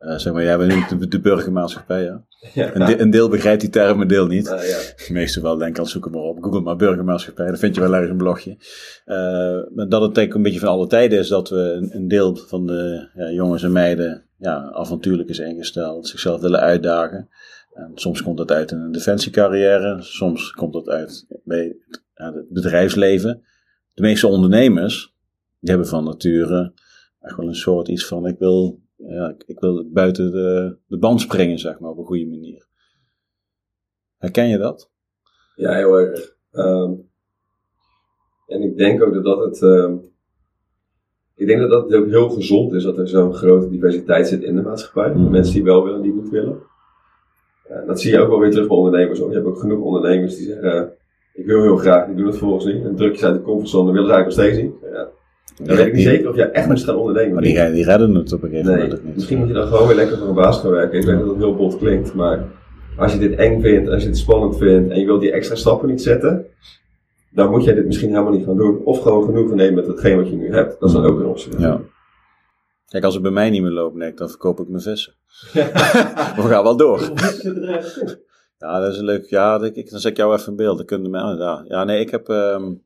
eh, zeg maar, jij bent de, de burgermaatschappij, ja? Ja. Een, de- een deel begrijpt die term, een deel niet. Nou ja. De meeste wel denken, zoek hem maar op. Google maar burgermaatschappij, dan vind je wel ergens een blogje. Eh, maar dat het denk ik een beetje van alle tijden is dat we een, een deel van de ja, jongens en meiden ja, avontuurlijk is ingesteld, zichzelf willen uitdagen. En soms komt dat uit in een defensiecarrière, soms komt dat uit bij ja, het bedrijfsleven. De meeste ondernemers, die hebben van nature echt wel een soort iets van, ik wil, ja, ik, ik wil buiten de, de band springen, zeg maar, op een goede manier. Herken je dat? Ja, heel erg. Ehm, en ik denk ook dat dat het. ehm, ik denk dat dat ook heel gezond is dat er zo'n grote diversiteit zit in de maatschappij. Mhm. Mensen die wel willen, die niet willen. Uh, dat zie je ook wel weer terug bij ondernemers. Je hebt ook genoeg ondernemers die zeggen, ik wil heel graag, die doen het volgens niet. En druk je uit de comfortzone, willen ze eigenlijk nog steeds niet. Ja. Dan weet ik niet zeker of jij echt moet gaan ondernemen. Maar die, die redden het op een gegeven nee, moment niet. Misschien moet je dan gewoon weer lekker voor een baas gaan werken. Ik weet dat het heel bot klinkt, maar als je dit eng vindt, als je het spannend vindt en je wilt die extra stappen niet zetten, dan moet jij dit misschien helemaal niet gaan doen. Of gewoon genoegen nemen met hetgeen wat je nu hebt. Dat is dan ook een optie. Ja. Kijk, als het bij mij niet meer loopt, nee, dan verkoop ik mijn vissen. We gaan wel door. Ja, dat is leuk. Ja, ik, dan zet ik jou even een beeld. Dan kunnen ja. ja, nee, ik heb um,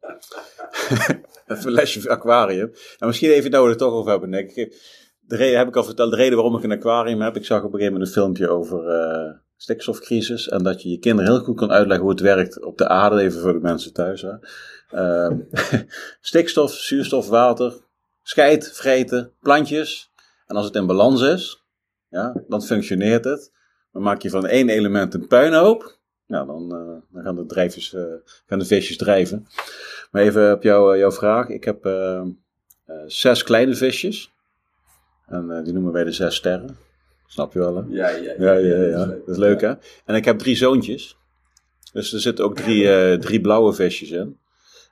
even een lesje aquarium. Nou, misschien even er toch over hebben, Nick. De reden heb ik al verteld, de reden waarom ik een aquarium heb. Ik zag op een gegeven moment een filmpje over uh, stikstofcrisis. En dat je je kinderen heel goed kan uitleggen hoe het werkt op de aarde, even voor de mensen thuis. Hè. Uh, stikstof, zuurstof, water, scheid, vreten, plantjes. En als het in balans is, ja, dan functioneert het. Dan maak je van één element een puinhoop. Nou, dan, uh, dan gaan, de drijfjes, uh, gaan de visjes drijven. Maar even op jou, jouw vraag. Ik heb zes kleine visjes. En die noemen wij de zes sterren. Snap je wel, hè? Ja, ja, ja. ja, ja, ja. Dat is leuk, hè? En ik heb drie zoontjes. Dus er zitten ook drie, uh, drie blauwe visjes in.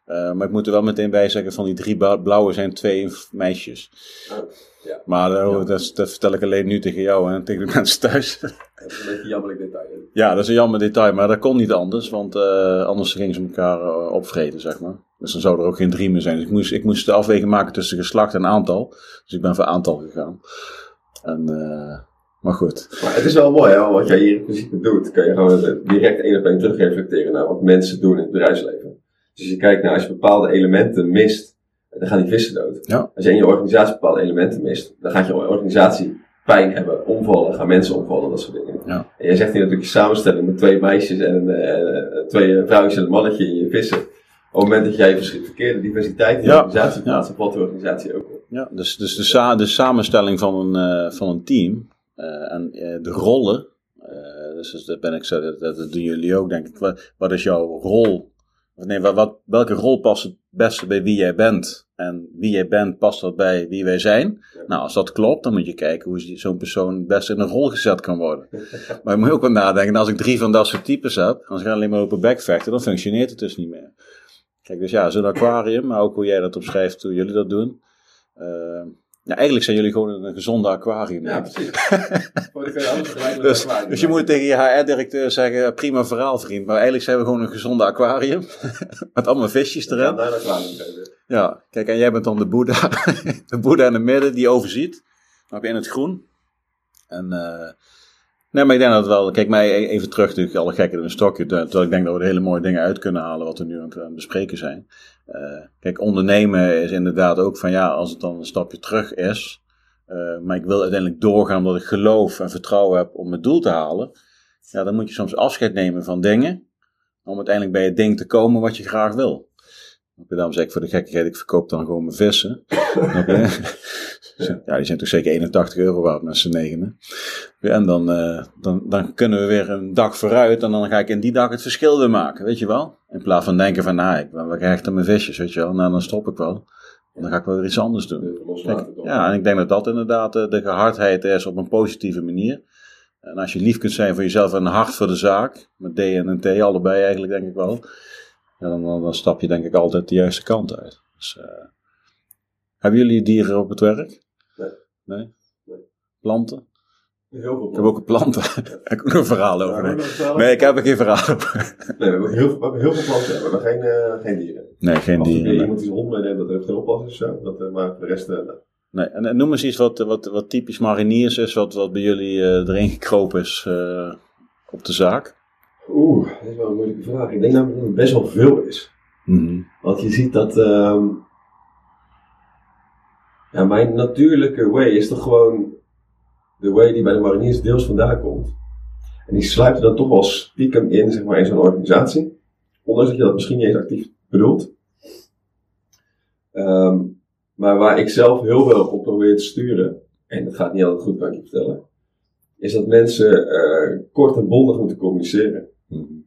Uh, maar ik moet er wel meteen bij zeggen, van die drie blauwe zijn twee meisjes. Oh, ja. Maar uh, ja. dat, dat, vertel ik alleen nu tegen jou en tegen de mensen thuis. Dat is een beetje jammerlijk detail. Ja, dat is een jammer detail, maar dat kon niet anders, want anders gingen ze elkaar opvreten, zeg maar. Dus dan zou er ook geen drie meer zijn. Dus ik moest, ik moest de afweging maken tussen geslacht en aantal. Dus ik ben voor aantal gegaan. En maar goed. Maar het is wel mooi, hè, wat jij hier in principe doet. Kan je gewoon direct één op één terugreflecteren naar wat mensen doen in het bedrijfsleven. Dus je kijkt naar als je bepaalde elementen mist, dan gaan die vissen dood. Ja. Als je in je organisatie bepaalde elementen mist, dan gaat je organisatie pijn hebben, omvallen, gaan mensen omvallen, dat soort dingen. Ja. En jij zegt hier natuurlijk je samenstelling met twee meisjes en uh, twee vrouwtjes en een mannetje in je vissen. Op het moment dat jij verkeerde diversiteit in je organisatie plaatst, ja. valt de organisatie ook op. Ja, dus, dus de, sa de samenstelling van een, uh, van een team, uh, en uh, de rollen, uh, dus dat ben ik zo, dat, dat, doen jullie ook denk ik. Wat, wat is jouw rol? Nee, wat, wat, welke rol past het beste bij wie jij bent? En wie jij bent past dat bij wie wij zijn? Nou, als dat klopt, dan moet je kijken hoe zo'n persoon het beste in een rol gezet kan worden. maar je moet ook wel nadenken, als ik drie van dat soort types heb, als ik alleen maar open back vechten, dan functioneert het dus niet meer. Kijk, dus ja, zo'n aquarium, maar ook hoe jij dat opschrijft, hoe jullie dat doen. Uh, ja, eigenlijk zijn jullie gewoon een gezonde aquarium. Ja, precies. dus, dus je moet tegen je HR-directeur zeggen, prima verhaal vriend. Maar eigenlijk zijn we gewoon een gezonde aquarium. Met allemaal visjes erin. Ja, aquarium kijk, en jij bent dan de boeddha. de boeddha in het midden, die overziet. Dan heb je in het groen. En... Uh, Nee, maar ik denk dat wel. Kijk, mij e- even terug natuurlijk, alle gekken in een stokje. Terwijl ik denk dat we er hele mooie dingen uit kunnen halen wat we nu aan het bespreken zijn. Uh, kijk, ondernemen is inderdaad ook van ja, als het dan een stapje terug is. Uh, maar ik wil uiteindelijk doorgaan omdat ik geloof en vertrouwen heb om het doel te halen. Ja, dan moet je soms afscheid nemen van dingen. Om uiteindelijk bij het ding te komen wat je graag wil. Daarom zeg ik voor de gekkigheid, ik verkoop dan gewoon mijn vissen. Ja, die zijn toch zeker 81 euro waard met z'n negenen. En dan, uh, dan, dan kunnen we weer een dag vooruit en dan ga ik in die dag het verschil weer maken, weet je wel? In plaats van denken van, nou, ik ben wel gehecht aan mijn visjes, weet je wel. Nou, dan stop ik wel. Dan ga ik wel weer iets anders doen. Kijk, ja, en ik denk dat dat inderdaad de, de gehardheid is op een positieve manier. En als je lief kunt zijn voor jezelf en hard voor de zaak, met D en een T allebei eigenlijk denk ik wel, ja, dan, dan, stap je denk ik altijd de juiste kant uit. Dus, uh, hebben jullie dieren op het werk? Nee. Nee? Planten? Heel veel planten. Ik heb ook een planten. ik heb ook een verhaal over. Nee, nee ik heb er geen verhaal over. nee, we hebben heel, we hebben heel veel planten, maar geen, uh, geen dieren. Nee, geen Als dieren. Als iemand die zijn hond meeneemt, dat heeft geen oppassing of zo. Dat, uh, maar de rest, Nee, en, en, noem eens iets wat, wat, wat typisch mariniers is, wat, wat bij jullie erin gekropen is op de zaak. Oeh, dat is wel een moeilijke vraag. Ik denk namelijk dat het best wel veel is. Mm -hmm. Want je ziet dat. Ehm, ja, mijn natuurlijke way is toch gewoon de way die bij de mariniers deels vandaan komt. En die sluit er dan toch wel stiekem in, zeg maar, in zo'n organisatie. Ondanks dat je dat misschien niet eens actief bedoelt. Um, maar waar ik zelf heel veel op probeer te sturen, en dat gaat niet altijd goed, kan ik je vertellen, is dat mensen uh, kort en bondig moeten communiceren. Mm.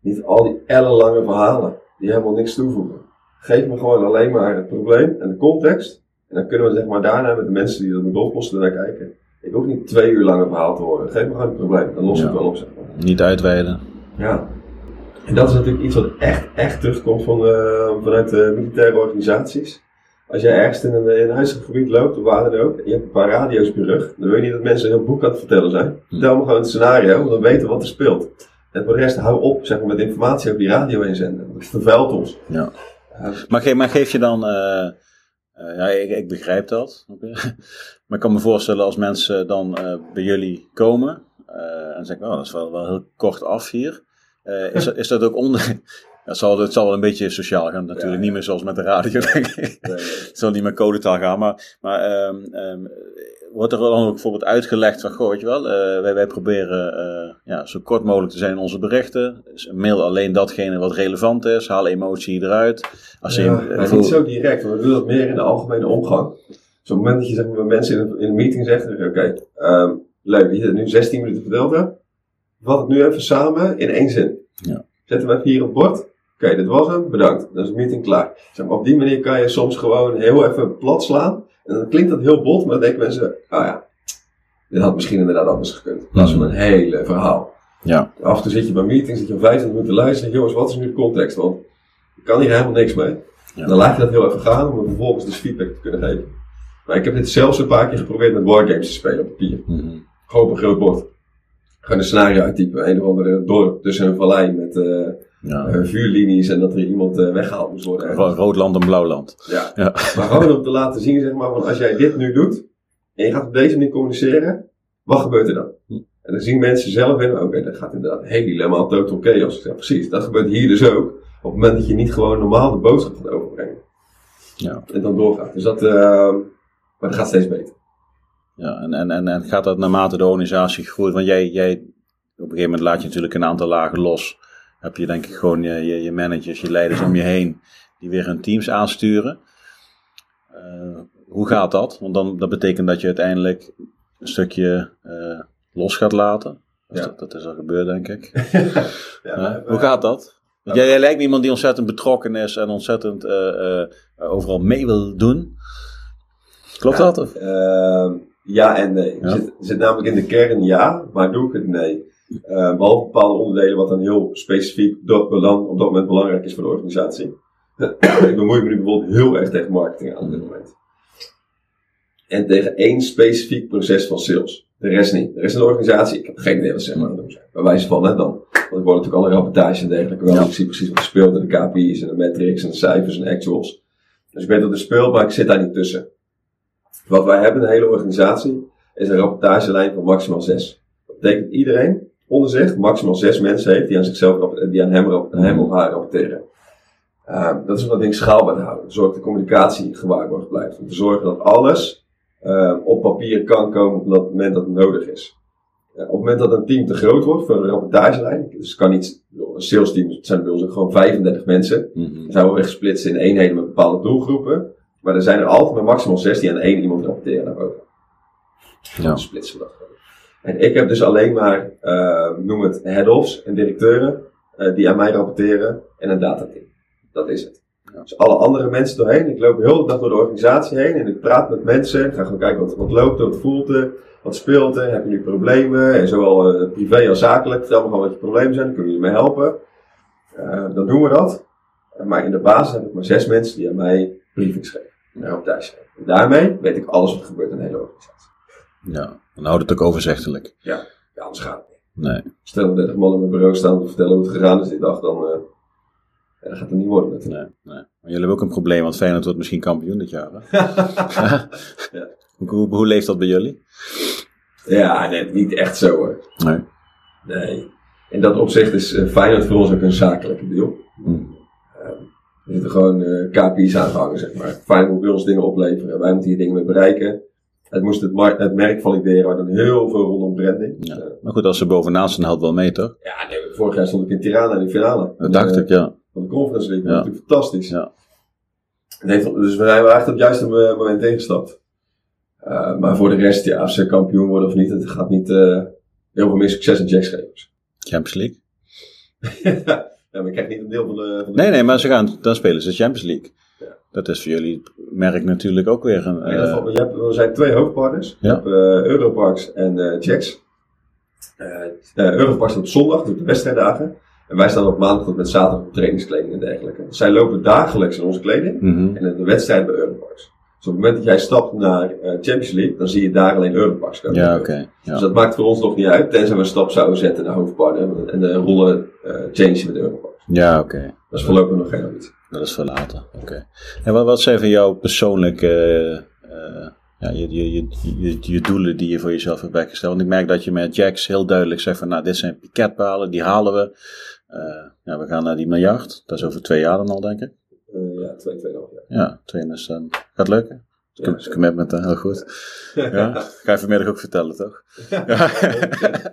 Niet al die ellenlange verhalen die helemaal niks toevoegen. Geef me gewoon alleen maar het probleem en de context. En dan kunnen we zeg maar daarna met de mensen die dat moeten oplossen naar kijken. Ik hoef niet twee uur lang een verhaal te horen. Geef me gewoon het probleem, dan los ik ja. wel op. Zeg maar. Niet uitweiden. Ja. En dat is natuurlijk iets wat echt, echt terugkomt van, uh, vanuit de militaire organisaties. Als jij ergens in een, in een huiselijk gebied loopt, of waar dan ook, en je hebt een paar radio's op je rug, dan wil je niet dat mensen een heel boek aan het vertellen zijn. Vertel me gewoon het scenario, dan weten wat er speelt. En voor de rest, hou op zeg maar, met informatie over die radio inzenden. Dat vervuilt ons. Ja. maar, geef, maar geef je dan, uh, uh, ja, ik, ik, begrijp dat. maar ik kan me voorstellen als mensen dan uh, bij jullie komen en zeggen, oh, dat is wel, wel heel kort af hier. is, is dat ook onder, het zal, het zal wel een beetje sociaal gaan, natuurlijk. Niet meer zoals met de radio, denk ik. het zal niet meer codetaal gaan. Maar, maar um, um, wordt er dan ook bijvoorbeeld uitgelegd van, goh, weet je wel, uh, wij, wij proberen uh, ja, zo kort mogelijk te zijn in onze berichten. Dus mail alleen datgene wat relevant is. Haal emotie eruit. Als je, niet zo direct, we doen dat meer in de algemene omgang. Dus op het moment dat je zeg maar, mensen in een, in een meeting zegt, oké, okay, um, leuk, je hebt nu 16 minuten verdeeld hebt. Vat het nu even samen in één zin. Ja. Zetten we even hier op bord. Oké, okay, dit was hem, bedankt. Dan is de meeting klaar. Zeg maar, op die manier kan je soms gewoon heel even plat slaan. En dan klinkt dat heel bot, maar dan denken mensen, oh ja, dit had misschien inderdaad anders gekund. In plaats van een hele verhaal. Ja. Af en toe zit je bij meetings, zit je om 25 minuten luisteren. Jongens, wat is nu de context? Want ik kan hier helemaal niks mee. Ja. Dan laat je dat heel even gaan om vervolgens dus feedback te kunnen geven. Maar ik heb dit zelfs een paar keer geprobeerd met wargames te spelen op papier. Mm -hmm. Gewoon op een groot bord. Gewoon een scenario uittypen. Een of andere dorp tussen een vallei met uh, ja. uh, vuurlinies en dat er iemand uh, weggehaald moest worden. Ergens. Rood land en blauw land. Ja. ja. Maar gewoon om te laten zien, zeg maar, van als jij dit nu doet en je gaat op deze manier communiceren, wat gebeurt er dan? Hm. En dan zien mensen zelf in, oké, okay, dat gaat inderdaad helemaal total chaos. Ja, precies, dat gebeurt hier dus ook. Op het moment dat je niet gewoon normaal de boodschap gaat overbrengen. Ja. En dan doorgaat. Dus dat, uh, maar dat gaat steeds beter. Ja, en, en, en, en gaat dat naarmate de organisatie groeit? Want jij, jij, op een gegeven moment laat je natuurlijk een aantal lagen los. Heb je denk ik gewoon je, je, je managers, je leiders om je heen, die weer hun teams aansturen. Uh, hoe gaat dat? Want dan, dat betekent dat je uiteindelijk een stukje uh, los gaat laten. Dus Ja. dat, dat is al gebeurd, denk ik. ja, hoe gaat dat? Want jij, jij lijkt me iemand die ontzettend betrokken is en ontzettend uh, overal mee wil doen. Klopt Ja. dat? Of? Ja en nee. Ja. Zit, zit namelijk in de kern ja, maar doe ik het nee. Eh, behalve bepaalde onderdelen wat dan heel specifiek dat belang, op dat moment belangrijk is voor de organisatie. ik bemoei me nu bijvoorbeeld heel erg tegen marketing aan op dit moment. En tegen één specifiek proces van sales. De rest niet. De rest van de organisatie, ik heb geen idee wat ze aan het doen zijn. Bij wijze van, hè, dan. Want ik hoor natuurlijk alle rapportages en dergelijke wel. Ja. Ik zie precies wat er speelt en de KPI's en de metrics en de cijfers en actuals. Dus ik weet dat er speelt, maar ik zit daar niet tussen. Wat wij hebben, de hele organisatie, is een rapportagelijn van maximaal zes. Dat betekent iedereen onder zich maximaal zes mensen heeft die aan zichzelf die aan hem, rapp- hem of haar rapporteren. Uh, dat is om dat ding schaalbaar te houden. Zorg dat de communicatie gewaarborgd blijft. Om te zorgen dat alles uh, op papier kan komen op het moment dat het nodig is. Uh, op het moment dat een team te groot wordt voor een rapportagelijn, dus het kan niet, een sales team het zijn bij ons ook gewoon 35 mensen, Mhm. dan zijn we weer gesplitst in eenheden met bepaalde doelgroepen. Maar er zijn er altijd maar maximaal 16 aan één iemand rapporteren naar boven. Ja. Dan splitsen we dat gewoon. En ik heb dus alleen maar, uh, noem het head-offs en directeuren, uh, die aan mij rapporteren en een datateam. Dat is het. Ja. Dus alle andere mensen doorheen. Ik loop heel de dag door de organisatie heen en ik praat met mensen. Ik ga gewoon kijken wat, wat loopt er, wat voelt er, wat speelt er, heb je nu problemen? En zowel uh, privé als zakelijk. Vertel me gewoon wat je problemen zijn, dan kunnen jullie mee helpen. Dan doen we dat. Maar in de basis heb ik maar zes mensen die aan mij briefings geven. En rapportage geven. En daarmee weet ik alles wat er gebeurt in de hele organisatie. Ja, dan houdt het ook overzichtelijk. Ja, anders gaat het niet. Nee. Stel dat 30 man op mijn bureau staan om te vertellen hoe het gegaan is die dag, dan, uh, ja, dat gaat het niet worden natuurlijk. Nee, nee. Maar jullie hebben ook een probleem, want Feyenoord wordt misschien kampioen dit jaar. Hè? Ja. hoe, hoe, hoe leeft dat bij jullie? Ja, nee, niet echt zo hoor. Nee. Nee. In dat opzicht is uh, Feyenoord voor ons ook een zakelijke deal. Mm. Er zitten gewoon uh, KPI's aan te hangen, zeg maar. Feyenoord moet bij ons dingen opleveren. Wij moeten hier dingen mee bereiken. Het moest het, merk valideren, maar dan heel veel rondom branding. Ja. Uh, Maar goed, als ze bovenaan staan, helpt wel mee, toch? ja, nee, vorig jaar stond ik in Tirana in de finale. Dat dacht Eh, ik, ja. Van de Conference League. Dat natuurlijk fantastisch. Ja. Heeft, dus we zijn echt op het juiste mo- moment ingestapt. Uh, maar voor de rest, ja, als ze kampioen worden of niet, het gaat niet uh, heel veel meer succes in jacksgevers. Champions League? ja, maar ik krijg niet een deel van de... Van de Nee, nee, maar ze gaan, dan spelen ze Champions League. Ja. Dat is voor jullie merk natuurlijk ook weer een... Ieder eh, je hebt, er zijn twee hoofdpartners. Ja. hebt uh, Europarks en uh, Jacks. Uh, Europark staat op zondag, dus op de wedstrijddagen. En wij staan op maandag tot met zaterdag op trainingskleding en dergelijke. Zij lopen dagelijks in onze kleding Mhm. en in de wedstrijd bij Europarks. Dus op het moment dat jij stapt naar eh, Champions League, dan zie je daar alleen Europarks komen. Ja, oké. Ja. Dus dat maakt voor ons nog niet uit, tenzij we een stap zouden zetten naar hoofdpartner en de rollen eh change met Europarks. ja, oké. Dat is voorlopig nog geen ambitie. Dat is voor later. Oké. En wat, wat zijn voor jou persoonlijke eh, ja, je, je, je, je, doelen die je voor jezelf hebt weggesteld? Want ik merk dat je met Jax heel duidelijk zegt van, nou, dit zijn piketpalen, die halen we. Eh, ja, we gaan naar die miljard. Dat is over twee jaar dan al, denk ik. Eh, ja, twee, tweeënhalf jaar. Ja, twee dan. Gaat lukken? Ja, commitment, hè? heel goed. Ja, ga je vanmiddag ook vertellen, toch? Ja.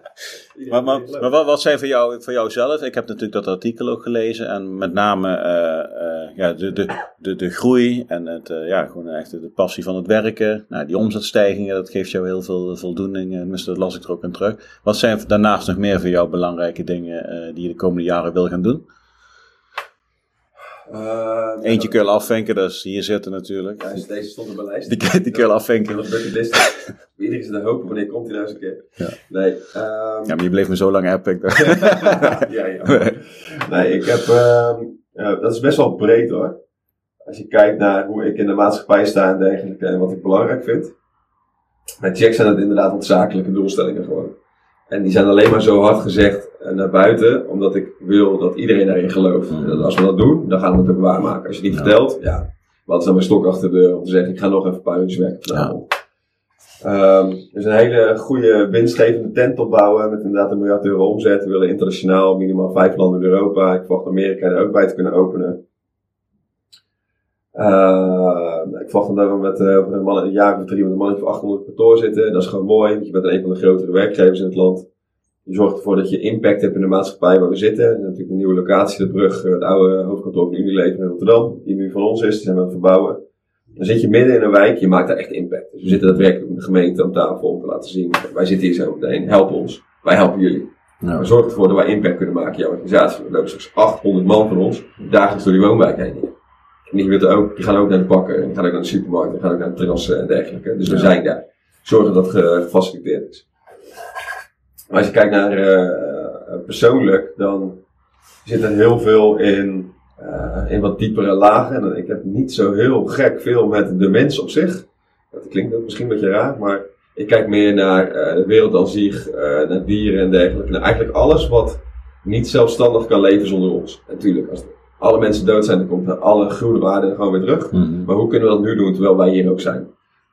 Maar, maar, maar wat, wat zijn voor jou, voor jou zelf? Ik heb natuurlijk dat artikel ook gelezen en met name eh, eh, ja, de, de, de, de groei en het, eh, ja, gewoon echt de passie van het werken. Nou, die omzetstijgingen, dat geeft jou heel veel voldoening. Tenminste, dat las ik er ook in terug. Wat zijn daarnaast nog meer voor jou belangrijke dingen die je de komende jaren wil gaan doen? Eh, Eentje kun je afvinken, dat is hier zitten natuurlijk. Ja, deze stond op mijn lijst. Die, kun- die kun je. Dat bucketlist. Iedereen zit te hopen, wanneer komt hij nou eens een keer? Ja. Nee, ehm, Ja, maar je bleef me zo lang dacht- ja, ja. Nee, ik heb, ehm, ja, dat is best wel breed hoor. Als je kijkt naar hoe ik in de maatschappij sta en dergelijke en wat ik belangrijk vind. Met Jack zijn het inderdaad wat zakelijke doelstellingen gewoon. En die zijn alleen maar zo hard gezegd naar buiten, omdat ik wil dat iedereen daarin gelooft. Mhm. En als we dat doen, dan gaan we het ook waarmaken. Als je die Ja. vertelt, ja, wat is dan mijn stok achter de deur om te zeggen, ik ga nog even een paar uurtjes werken vanavond. Ehm, dus een hele goede winstgevende tent opbouwen met inderdaad een miljard euro omzet. We willen internationaal minimaal vijf landen in Europa. Ik verwacht Amerika er ook bij te kunnen openen. Uh, ik verwacht dan met uh, over een, man, een jaar of drie met een mannetje van 800 per toor zitten. Dat is gewoon mooi, want je bent een van de grotere werkgevers in het land. Je zorgt ervoor dat je impact hebt in de maatschappij waar we zitten. En natuurlijk een nieuwe locatie, de brug, het oude hoofdkantoor van Unilever in Rotterdam, die nu van ons is, die zijn we aan het verbouwen. Dan zit je midden in een wijk, je maakt daar echt impact. Dus we zitten daadwerkelijk met de gemeente aan tafel om te laten zien, wij zitten hier zo meteen, help ons, wij helpen jullie. Ja. We zorgen ervoor dat wij impact kunnen maken in jouw organisatie. Er lopen straks 800 man van ons dagelijks door die woonwijk heen. En die, willen ook, die gaan ook naar de bakken, die gaan ook naar de supermarkt, die gaan ook naar de terrassen en dergelijke. Dus we Ja. zijn daar. Zorgen dat het ge- gefaciliteerd is. Maar als je kijkt naar eh, persoonlijk, dan zit er heel veel in, eh, in wat diepere lagen. En ik heb niet zo heel gek veel met de mens op zich. Dat klinkt ook misschien een beetje raar, maar ik kijk meer naar eh, de wereld als zich, eh, naar dieren en dergelijke. Naar eigenlijk alles wat niet zelfstandig kan leven zonder ons. Natuurlijk, als alle mensen dood zijn, dan komt alle groene waarde er gewoon weer terug. Mhm. Maar hoe kunnen we dat nu doen terwijl wij hier ook zijn?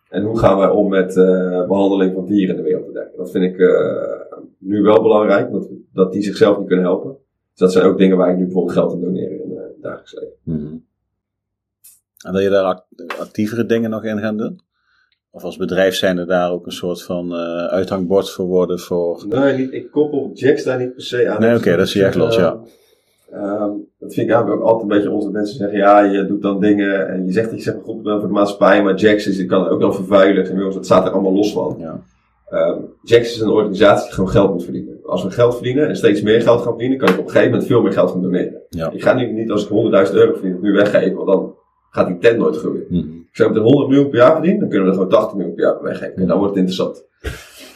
En hoe gaan wij om met eh, behandeling van dieren in de wereld? Dat vind ik eh, nu wel belangrijk, dat, dat die zichzelf niet kunnen helpen. Dus dat zijn ook dingen waar ik nu bijvoorbeeld geld aan doneer in eh, het dagelijks leven. Mhm. En wil je daar act- actievere dingen nog in gaan doen? Of als bedrijf zijn er daar ook een soort van eh, uithangbord voor worden voor... Nee, niet, ik koppel Jacks daar niet per se aan. Nee, oké, dat zie je echt los, ja. Ehm, dat vind ik eigenlijk ook altijd een beetje ons dat mensen zeggen, ja, je doet dan dingen en je zegt dat je zeg maar goed bent voor de maatschappij, maar Jax is, kan ook dan vervuilen. En jongens, dat staat er allemaal los van. Ja. Jax is een organisatie die gewoon geld moet verdienen. Als we geld verdienen en steeds meer geld gaan verdienen, kan ik op een gegeven moment veel meer geld gaan doneren. Ja. Ik ga nu niet als ik 100.000 euro verdien, nu weggeven, want dan gaat die tent nooit groeien. Mhm. Als met 100 miljoen per jaar verdien, dan kunnen we er gewoon 80 miljoen per jaar weggeven. En dan wordt het interessant.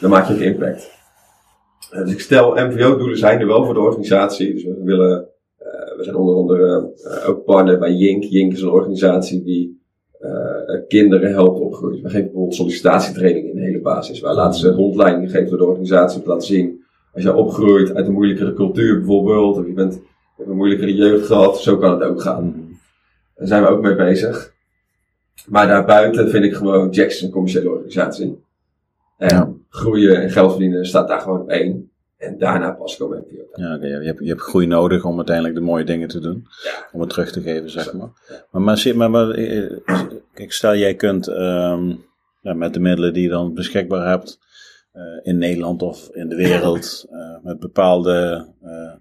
Dan maak je ook impact. Eh, dus ik stel MVO-doelen zijn er wel voor de organisatie. Dus we willen, eh, we zijn onder andere eh, ook partner bij Jink. Jink is een organisatie die kinderen helpt opgroeien. We geven bijvoorbeeld sollicitatietraining in de hele basis. Wij laten ze rondleidingen geven door de organisatie om te laten zien. Als je opgroeit uit een moeilijkere cultuur bijvoorbeeld, of je bent, je hebt een moeilijkere jeugd gehad, zo kan het ook gaan. Mhm. Daar zijn we ook mee bezig. Maar daarbuiten vind ik gewoon Jackson een commerciële organisatie. En Ja. groeien en geld verdienen staat daar gewoon op één. En daarna pas komen MPO. Ja, oké, je, hebt, je hebt groei nodig om uiteindelijk de mooie dingen te doen. Ja. Om het terug te geven, zeg maar. Maar, maar, maar eh, kijk, stel jij kunt ehm, ja, met de middelen die je dan beschikbaar hebt eh, in Nederland of in de wereld, eh, met bepaalde eh,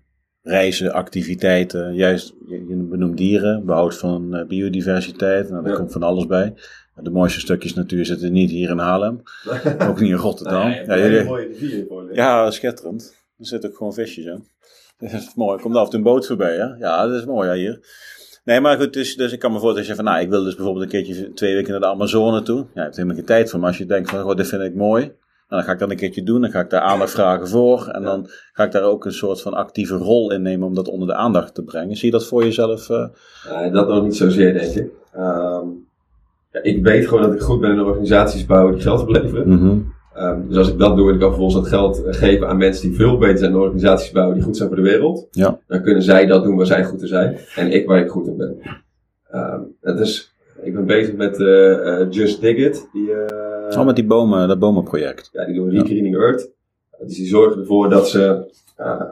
reizen, activiteiten, juist, je, je benoemt dieren, behoud van eh, biodiversiteit, nou, daar Ja. komt van alles bij. De mooiste stukjes natuur zitten niet hier in Haarlem, ook niet in Rotterdam. Nee, ja, jullie- mooie ja, schitterend. Er zitten ook gewoon visjes in. Dat is mooi. Komt af en toe een boot voorbij, hè? Ja, dat is mooi ja, hier. Nee, maar goed, dus, dus ik kan me voorstellen dat je van, nou, ik wil dus bijvoorbeeld een keertje twee weken naar de Amazone toe. Ja, je hebt helemaal geen tijd voor, maar als je denkt van, goh, dit vind ik mooi. dan ga ik dat een keertje doen. Dan ga ik daar aandacht vragen voor. En dan ga ik daar ook een soort van actieve rol in nemen om dat onder de aandacht te brengen. Zie je dat voor jezelf? Uh... dat nog niet zozeer, denk ik. Ehm, ja, ik weet gewoon dat ik goed ben in organisaties bouwen die geld opleveren. Mm Um, dus als ik dat doe en ik kan vervolgens dat geld geven aan mensen die veel beter zijn in organisaties bouwen die goed zijn voor de wereld, ja. dan kunnen zij dat doen waar zij goed in zijn en ik waar ik goed in ben. Um, het is, ik ben bezig met uh, Just Dig It. Die, uh, oh, met die bomen, dat bomenproject. Ja, die doen Regreening ja. Earth. Dus die zorgen ervoor dat ze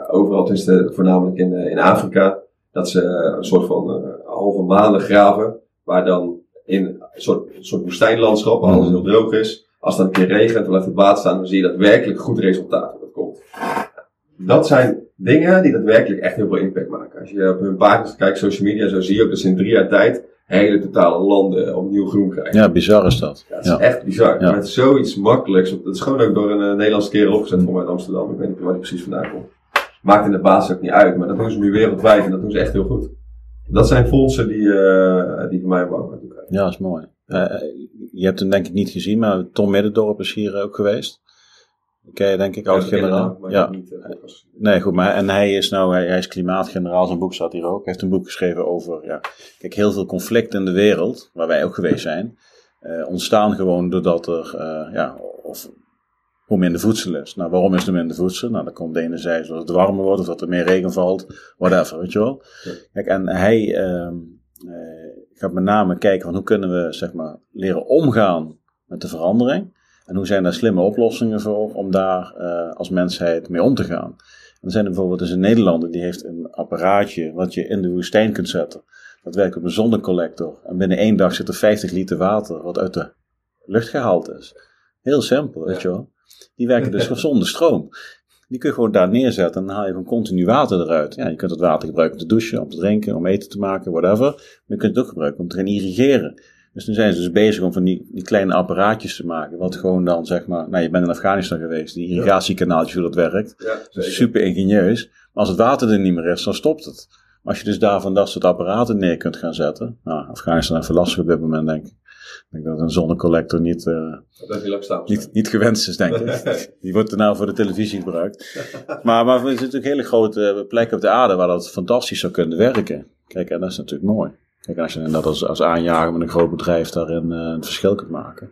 overal, tenminste voornamelijk in, in Afrika, dat ze een soort van halve maanden graven, waar dan in een soort, soort woestijnlandschap, waar alles nog droog is, als het dan een keer regent en blijft het water staan, dan zie je dat werkelijk goed resultaat dat komt. Dat zijn dingen die daadwerkelijk echt heel veel impact maken. Als je op hun pagina's kijkt, social media, zo zie je ook dat ze in drie jaar tijd hele totale landen opnieuw groen krijgen. Ja, bizar is dat. Ja, het is echt bizar. Ja. Met zoiets makkelijks. Dat is gewoon ook door een uh, Nederlandse kerel opgezet voor mij in Amsterdam. Ik weet niet waar die precies vandaan komt. Maakt in de basis ook niet uit, maar dat doen ze nu wereldwijd en dat doen ze echt heel goed. Dat zijn fondsen die, uh, die voor mij krijgen. Ja, dat is mooi. Uh, je hebt hem denk ik niet gezien, maar Tom Middendorp is hier ook geweest. Ken je denk ik, oud-generaal. Ja. Niet, uh, nee, goed, maar en hij is nou, hij, hij, is klimaatgeneraal, zijn boek staat hier ook. Hij heeft een boek geschreven over, ja, kijk, heel veel conflicten in de wereld, waar wij ook geweest zijn, uh, ontstaan gewoon doordat er, ja, of hoe minder voedsel is. Nou, waarom is er minder voedsel? Nou, dan komt de ene zij zodat het warmer wordt, of dat er meer regen valt, whatever, weet je wel. Kijk, en hij, uh, gaat met name kijken van hoe kunnen we zeg maar, leren omgaan met de verandering. En hoe zijn daar slimme oplossingen voor om daar uh, als mensheid mee om te gaan. En er zijn er bijvoorbeeld dus een Nederlander die heeft een apparaatje wat je in de woestijn kunt zetten. Dat werkt op een zonnecollector. En binnen één dag zit er 50 liter water wat uit de lucht gehaald is. Heel simpel, weet je wel. Die werken dus zonder stroom. Die kun je gewoon daar neerzetten en dan haal je gewoon continu water eruit. Ja, je kunt het water gebruiken om te douchen, om te drinken, om eten te maken, whatever. Maar je kunt het ook gebruiken om te gaan irrigeren. Dus nu zijn ze dus bezig om van die, die kleine apparaatjes te maken. Wat gewoon dan zeg maar, nou je bent in Afghanistan geweest, die irrigatiekanaaltjes hoe dat werkt. Ja, super ingenieus. Maar als het water er niet meer is, dan stopt het. Maar als je dus daarvan dat soort apparaten neer kunt gaan zetten. Nou, Afghanistan even lastig op dit moment denk ik. Ik denk dat een zonnecollector niet, uh, niet, niet gewenst is, denk ik. Die wordt er nou voor de televisie gebruikt. maar, maar er zitten natuurlijk hele grote plekken op de aarde waar dat fantastisch zou kunnen werken. Kijk, en dat is natuurlijk mooi. Kijk, als je dat als, als aanjager met een groot bedrijf daarin uh, een verschil kunt maken.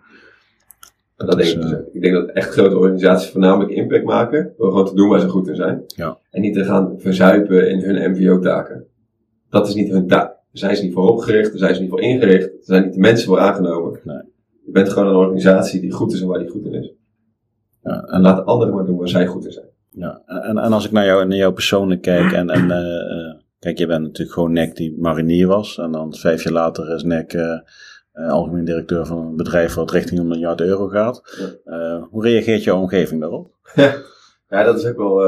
Dat, dat is, denk ik, uh, ik denk dat echt grote organisaties voornamelijk impact maken door gewoon te doen waar ze goed in zijn. Ja. En niet te gaan verzuipen in hun MVO-taken. Dat is niet hun taak. Zijn ze niet voor opgericht, daar zijn ze niet voor ingericht, er zijn niet de mensen voor aangenomen. Nee. Je bent gewoon een organisatie die goed is en waar die goed in is. Ja, en laat anderen maar doen waar zij goed in zijn. Ja, en, en als ik naar jou, naar jou persoonlijk kijk en, en uh, kijk, je bent natuurlijk gewoon Nick die marinier was en dan vijf jaar later is Nick uh, uh, algemeen directeur van een bedrijf wat richting een miljard euro gaat. Ja. hoe reageert jouw omgeving daarop? ja, dat is ook wel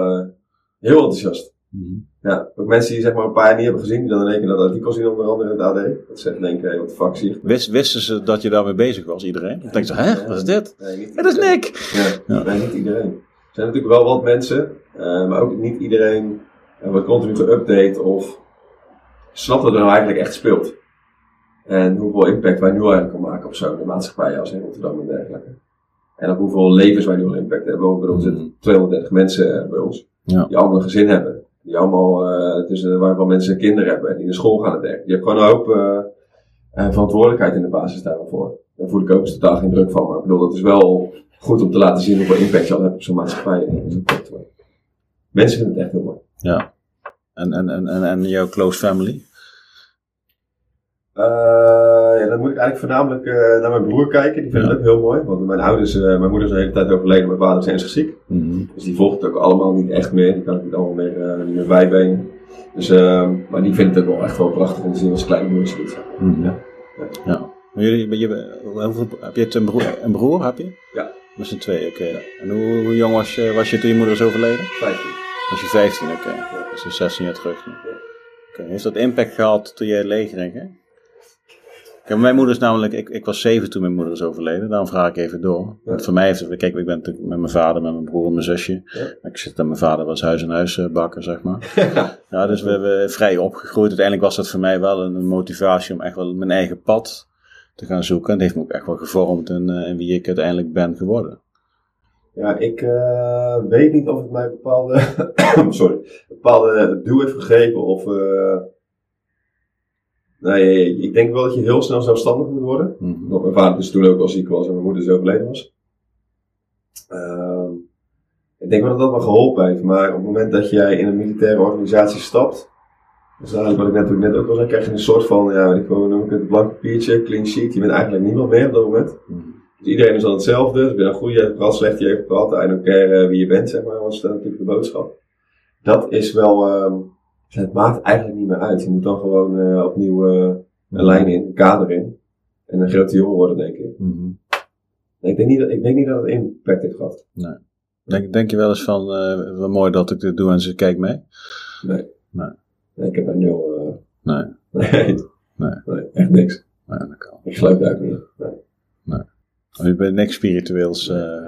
heel enthousiast. -hmm. Ja, ook mensen die zeg maar een paar jaar niet hebben gezien, die dan in één keer dat artikel zien, onder andere in het AD. Dat ze denken, hey, wat de fuck zie je? Wist, wisten ze dat je daarmee bezig was, iedereen? Dan denken ze, hè, wat is dit? Nee, dat is Nick! Ja, ja. Nee, niet iedereen. Er zijn natuurlijk wel wat mensen, uh, maar ook niet iedereen uh, wordt continu geüpdate of snapt wat er nou eigenlijk echt speelt. En hoeveel impact wij nu eigenlijk kan maken op zo'n maatschappij als in Rotterdam en dergelijke. En ook hoeveel levens wij nu al impact hebben. Ik bedoel, er zitten 230 mensen bij ons, ja. die allemaal een gezin hebben die allemaal, uh, tussen, waar wel mensen kinderen hebben en die naar school gaan en dergelijke. Je hebt gewoon een hoop uh, verantwoordelijkheid in de basis daarvoor. Daar voel ik ook totaal geen druk van. Maar ik bedoel, dat is wel goed om te laten zien hoeveel impact je al hebt op zo'n maatschappij. En zo'n Mensen vinden het echt heel mooi. Ja. En, en, en, en, en jouw close family? Uh, dan moet ik eigenlijk voornamelijk uh, naar mijn broer kijken. Die vindt ja. het ook heel mooi. Want mijn ouders, uh, mijn moeder is de hele tijd overleden, mijn vader is ernstig ziek. Mm -hmm. Dus die volgt het ook allemaal niet echt meer. Die kan ik niet allemaal meer, niet meer bijbenen. Dus, maar die vindt het wel echt wel prachtig om te zien als kleine broertje doet. Mm -hmm. ja. ja. Maar jullie, je, hoeveel, heb je een broer, een broer, heb je? Ja. Met z'n twee, oké. Okay. En hoe, hoe, jong was je, was je toen je moeder is overleden? 15. Was je 15, oké. Okay. Ja. Dat is 16 jaar terug. Ja. Okay. Heeft dat impact gehad toen jij leeg ging? Kijk, mijn moeder is namelijk, ik, ik was zeven toen mijn moeder is overleden, daarom vraag ik even door. Want voor mij heeft het, kijk, ik ben natuurlijk met mijn vader, met mijn broer en mijn zusje. Ik zit met mijn vader was huis en huis bakken, zeg maar. ja, dus we hebben vrij opgegroeid. Uiteindelijk was dat voor mij wel een, motivatie om echt wel mijn eigen pad te gaan zoeken. En dat heeft me ook echt wel gevormd in, uh, in wie ik uiteindelijk ben geworden. Ja, ik uh, weet niet of het mij bepaalde, sorry, bepaalde duw heeft gegeven of... Uh, nee, ik denk wel dat je heel snel zelfstandig moet worden. Mm -hmm. Mijn vader dus toen ook al ziek was en mijn moeder zo overleden was. Uh, ik denk wel dat dat me geholpen heeft, maar op het moment dat jij in een militaire organisatie stapt, dus eigenlijk wat ik net, net ook al zei, krijg je een soort van, ja, ik noem ik het, blank papiertje, clean sheet. Je bent eigenlijk niemand meer op dat moment. Mm. Dus iedereen is dan hetzelfde. Dus ben een goede, je hebt gehad, slecht, je hebt gehad. I don't care wie je bent, zeg maar, was natuurlijk de boodschap. Dat is wel, um, het maakt eigenlijk niet meer uit. Je moet dan gewoon uh, opnieuw uh, een lijn in, een kader in. En een grote jongen worden, denk ik. Mm -hmm. ik, denk niet dat, ik denk niet dat het impact heeft gehad. Nee. Denk, denk je wel eens van, uh, wel mooi dat ik dit doe en ze kijkt mee? Nee. Nee. nee ik heb daar nul... nee. nee. Nee. Nee, echt niks. Nee, dat kan. Ik sluit eigenlijk niet. Nee. Nee. Oh, je bent niks spiritueels. Uh...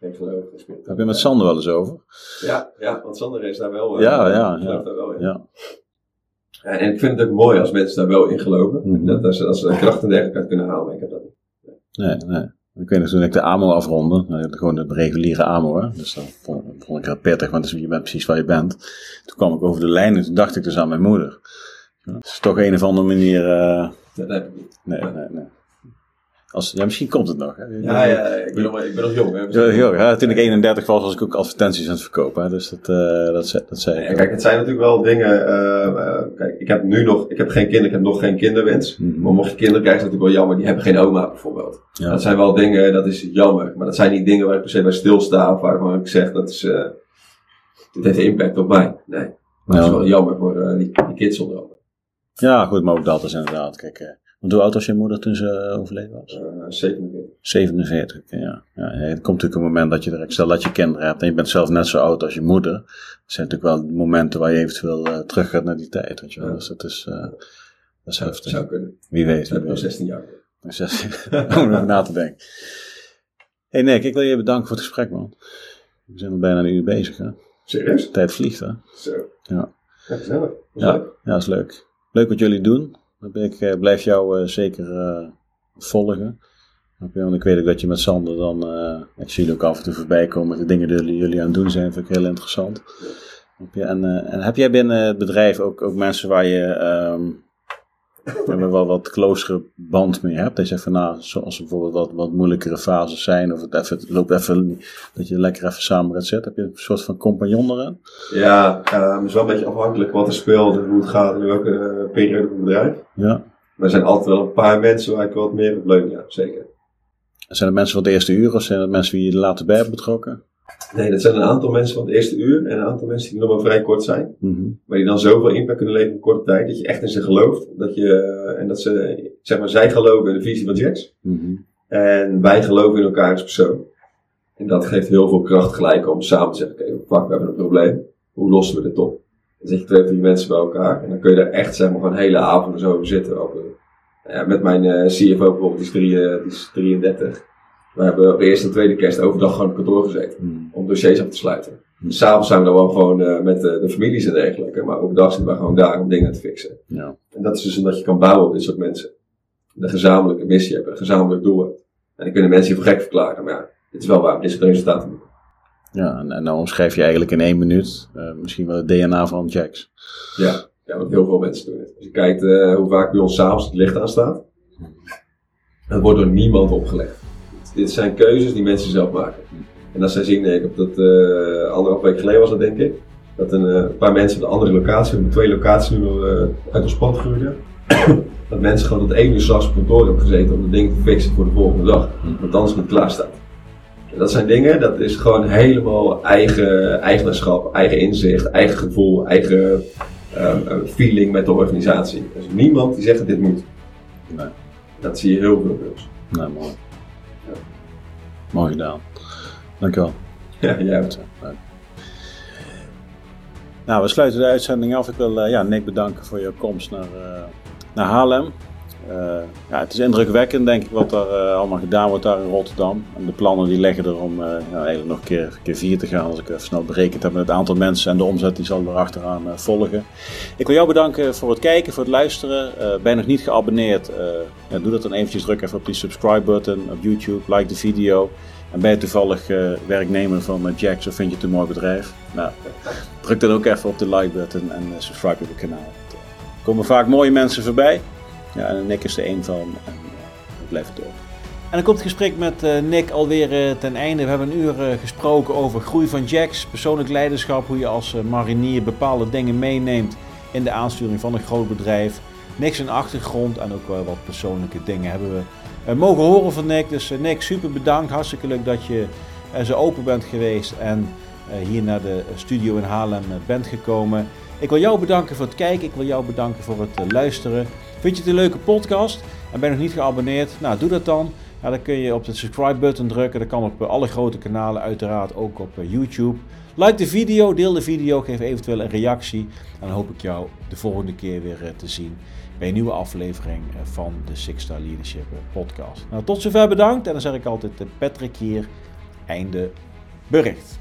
Nee, geloof, spiritueel. Heb je met Sander wel eens over? Ja, ja want Sander is daar wel. Uh, ja, ja, ja. Ja. Daar wel ja. En, en ik vind het ook mooi als mensen daar wel in geloven. Mhm. dat, dat, ze, dat ze kracht en dergelijke uit kunnen halen. Maar ik heb dat niet. Nee, nee. Ik weet nog toen ik de AMO afronde, gewoon de reguliere AMO, hè. dus dat vond, ik heel pittig, want dus je bent precies waar je bent. Toen kwam ik over de lijn en toen dacht ik dus aan mijn moeder. Het is toch een of andere manier... Uh... Dat heb ik niet. Nee, nee, nee. Als, ja, misschien komt het nog. Hè. Ja, ja, ik ben nog, ik ben nog jong. Hè. Ja, jong, hè. Toen ik 31 was, was ik ook advertenties aan het verkopen. Hè. Dus dat, uh, dat, dat zei Ja, kijk, het zijn natuurlijk wel dingen. Uh, uh, kijk, ik heb nu nog, ik heb geen kinderen, ik heb nog geen kinderwens. Mhm. Maar mocht je kinderen krijgen, is het natuurlijk wel jammer. Die hebben geen oma bijvoorbeeld. Ja. Dat zijn wel dingen, dat is jammer. Maar dat zijn niet dingen waar ik per se bij stilsta. Of waar gewoon ik zeg, dat is, uh, dit heeft impact op mij. Nee. Maar dat is wel jammer voor die, die kids onder andere. ja, goed, maar ook dat is inderdaad. Kijk, want hoe oud was je moeder toen ze uh, overleden was? Uh, 47. 47, oké, ja. ja. Er komt natuurlijk een moment dat je direct, stel dat je kinderen hebt en je bent zelf net zo oud als je moeder. Dat zijn natuurlijk wel momenten waar je eventueel uh, terug gaat naar die tijd, weet je wel. Ja. Dus dat is, uh, dat is Zou, heftig. zou kunnen. Wie weet. Ik nog weet. 16 jaar. Zes- Om erover na te denken. hey Nick, ik wil je bedanken voor het gesprek, man. We zijn al bijna een uur bezig, hè? Serieus? De tijd vliegt, hè? Zo. Ja. Ja, gezellig. Dat is Ja. leuk. Ja, dat is leuk. Leuk wat jullie doen. Ik eh, blijf jou eh, zeker eh, volgen. Want ik weet ook dat je met Sander dan, ik zie ook af en toe voorbij komen de dingen die jullie, aan het doen zijn, vind ik heel interessant. En, en heb jij binnen het bedrijf ook, ook mensen waar je ehm, waar je wel wat closere band mee hebt? Dat je nou, zoals bijvoorbeeld wat, wat moeilijkere fases zijn, of het, even, het loopt even, dat je lekker even samen gaat zitten. Heb je een soort van compagnon erin? Ja, uh, het is wel een beetje afhankelijk wat er speelt en hoe het gaat in welke uh, periode van het bedrijf. Ja. Maar er zijn altijd wel een paar mensen waar ik wat meer op leun, ja, zeker. Zijn het mensen van het eerste uur of zijn het mensen die je er later bij hebt betrokken? Nee, dat zijn een aantal mensen van het eerste uur en een aantal mensen die nog maar vrij kort zijn. Mhm. Maar die dan zoveel impact kunnen leveren in korte tijd, dat je echt in ze gelooft. Dat je, uh, en dat ze, zeg maar, zij geloven in de visie van Jax. Mhm. En wij geloven in elkaar als persoon. En dat geeft heel veel kracht gelijk om samen te zeggen, oké, okay, fuck, we hebben een probleem. Hoe lossen we dit op? Dan zet je twee of drie mensen bij elkaar en dan kun je daar echt, zeg maar, gewoon hele avonden zo over zitten. Ook, ja, met mijn uh, CFO bijvoorbeeld, die is, drie, uh, die is 33. We hebben op eerste en tweede kerst overdag gewoon op kantoor gezeten. Mhm. Om dossiers af te sluiten. Dus s'avonds zijn we dan wel gewoon uh, met de, de, families en dergelijke. Maar overdag zitten we gewoon daar om dingen te fixen. Ja. En dat is dus omdat je kan bouwen op dit soort mensen. Een gezamenlijke missie hebben, een gezamenlijk doel hebben. En dan kunnen mensen je voor gek verklaren. Maar ja, dit is wel waar, dit soort resultaten boeken. Ja, en, en dan omschrijf je eigenlijk in één minuut uh, misschien wel het DNA van Jax. Ja, ja, wat heel veel mensen doen. Als je kijkt uh, hoe vaak bij ons s'avonds het licht aanstaat. Het wordt door niemand opgelegd. Dit zijn keuzes die mensen zelf maken. En als zij zien, ik heb dat uh, anderhalf week geleden was dat denk ik. Dat een, uh, een paar mensen op de andere locatie, we hebben twee locaties nu uh, uit ons pand gehuurd. dat mensen gewoon tot één uur s'nachts op kantoor hebben gezeten om de dingen te fixen voor de volgende dag. Want anders niet klaar staat. En dat zijn dingen, dat is gewoon helemaal eigen eigenaarschap, eigen inzicht, eigen gevoel, eigen um, feeling met de organisatie. Er is niemand die zegt dat dit moet. Nee. Dat zie je heel veel bij ons. Nee, mooi. Mooi gedaan. Dankjewel. Ja, jij Nou, we sluiten de uitzending af. Ik wil uh, ja, Nick bedanken voor jouw komst naar, uh, naar Haarlem. Uh, ja, het is indrukwekkend, denk ik, wat er allemaal gedaan wordt daar in Rotterdam. En de plannen die liggen er om eigenlijk nog een keer, keer vier te gaan, als ik even snel berekend heb met het aantal mensen en de omzet die zal er achteraan volgen. Ik wil jou bedanken voor het kijken, voor het luisteren. ben je nog niet geabonneerd? doe dat dan eventjes, druk even op die subscribe button op YouTube, like de video. En ben je toevallig werknemer van Jax of vind je het een mooi bedrijf? Nou, druk dan ook even op de like button en subscribe op het kanaal. Er komen vaak mooie mensen voorbij. Ja, en Nick is er één van. En uh, blijft door. En dan komt het gesprek met uh, Nick alweer uh, ten einde. We hebben een uur gesproken over groei van Jacks, persoonlijk leiderschap, hoe je als marinier bepaalde dingen meeneemt in de aansturing van een groot bedrijf. Nick zijn achtergrond en ook wat persoonlijke dingen hebben we mogen horen van Nick. Dus Nick, super bedankt. Hartstikke leuk dat je zo open bent geweest en hier naar de studio in Haarlem bent gekomen. Ik wil jou bedanken voor het kijken. Ik wil jou bedanken voor het luisteren. Vind je het een leuke podcast en ben je nog niet geabonneerd? Nou, doe dat dan. dan kun je op de subscribe button drukken. Dat kan op eh, alle grote kanalen, uiteraard ook op eh, YouTube. Like de video, deel de video, geef eventueel een reactie. En dan hoop ik jou de volgende keer weer eh, te zien bij een nieuwe aflevering van de Six Star Leadership Podcast. Nou, tot zover bedankt en dan zeg ik altijd Patrick hier, einde bericht.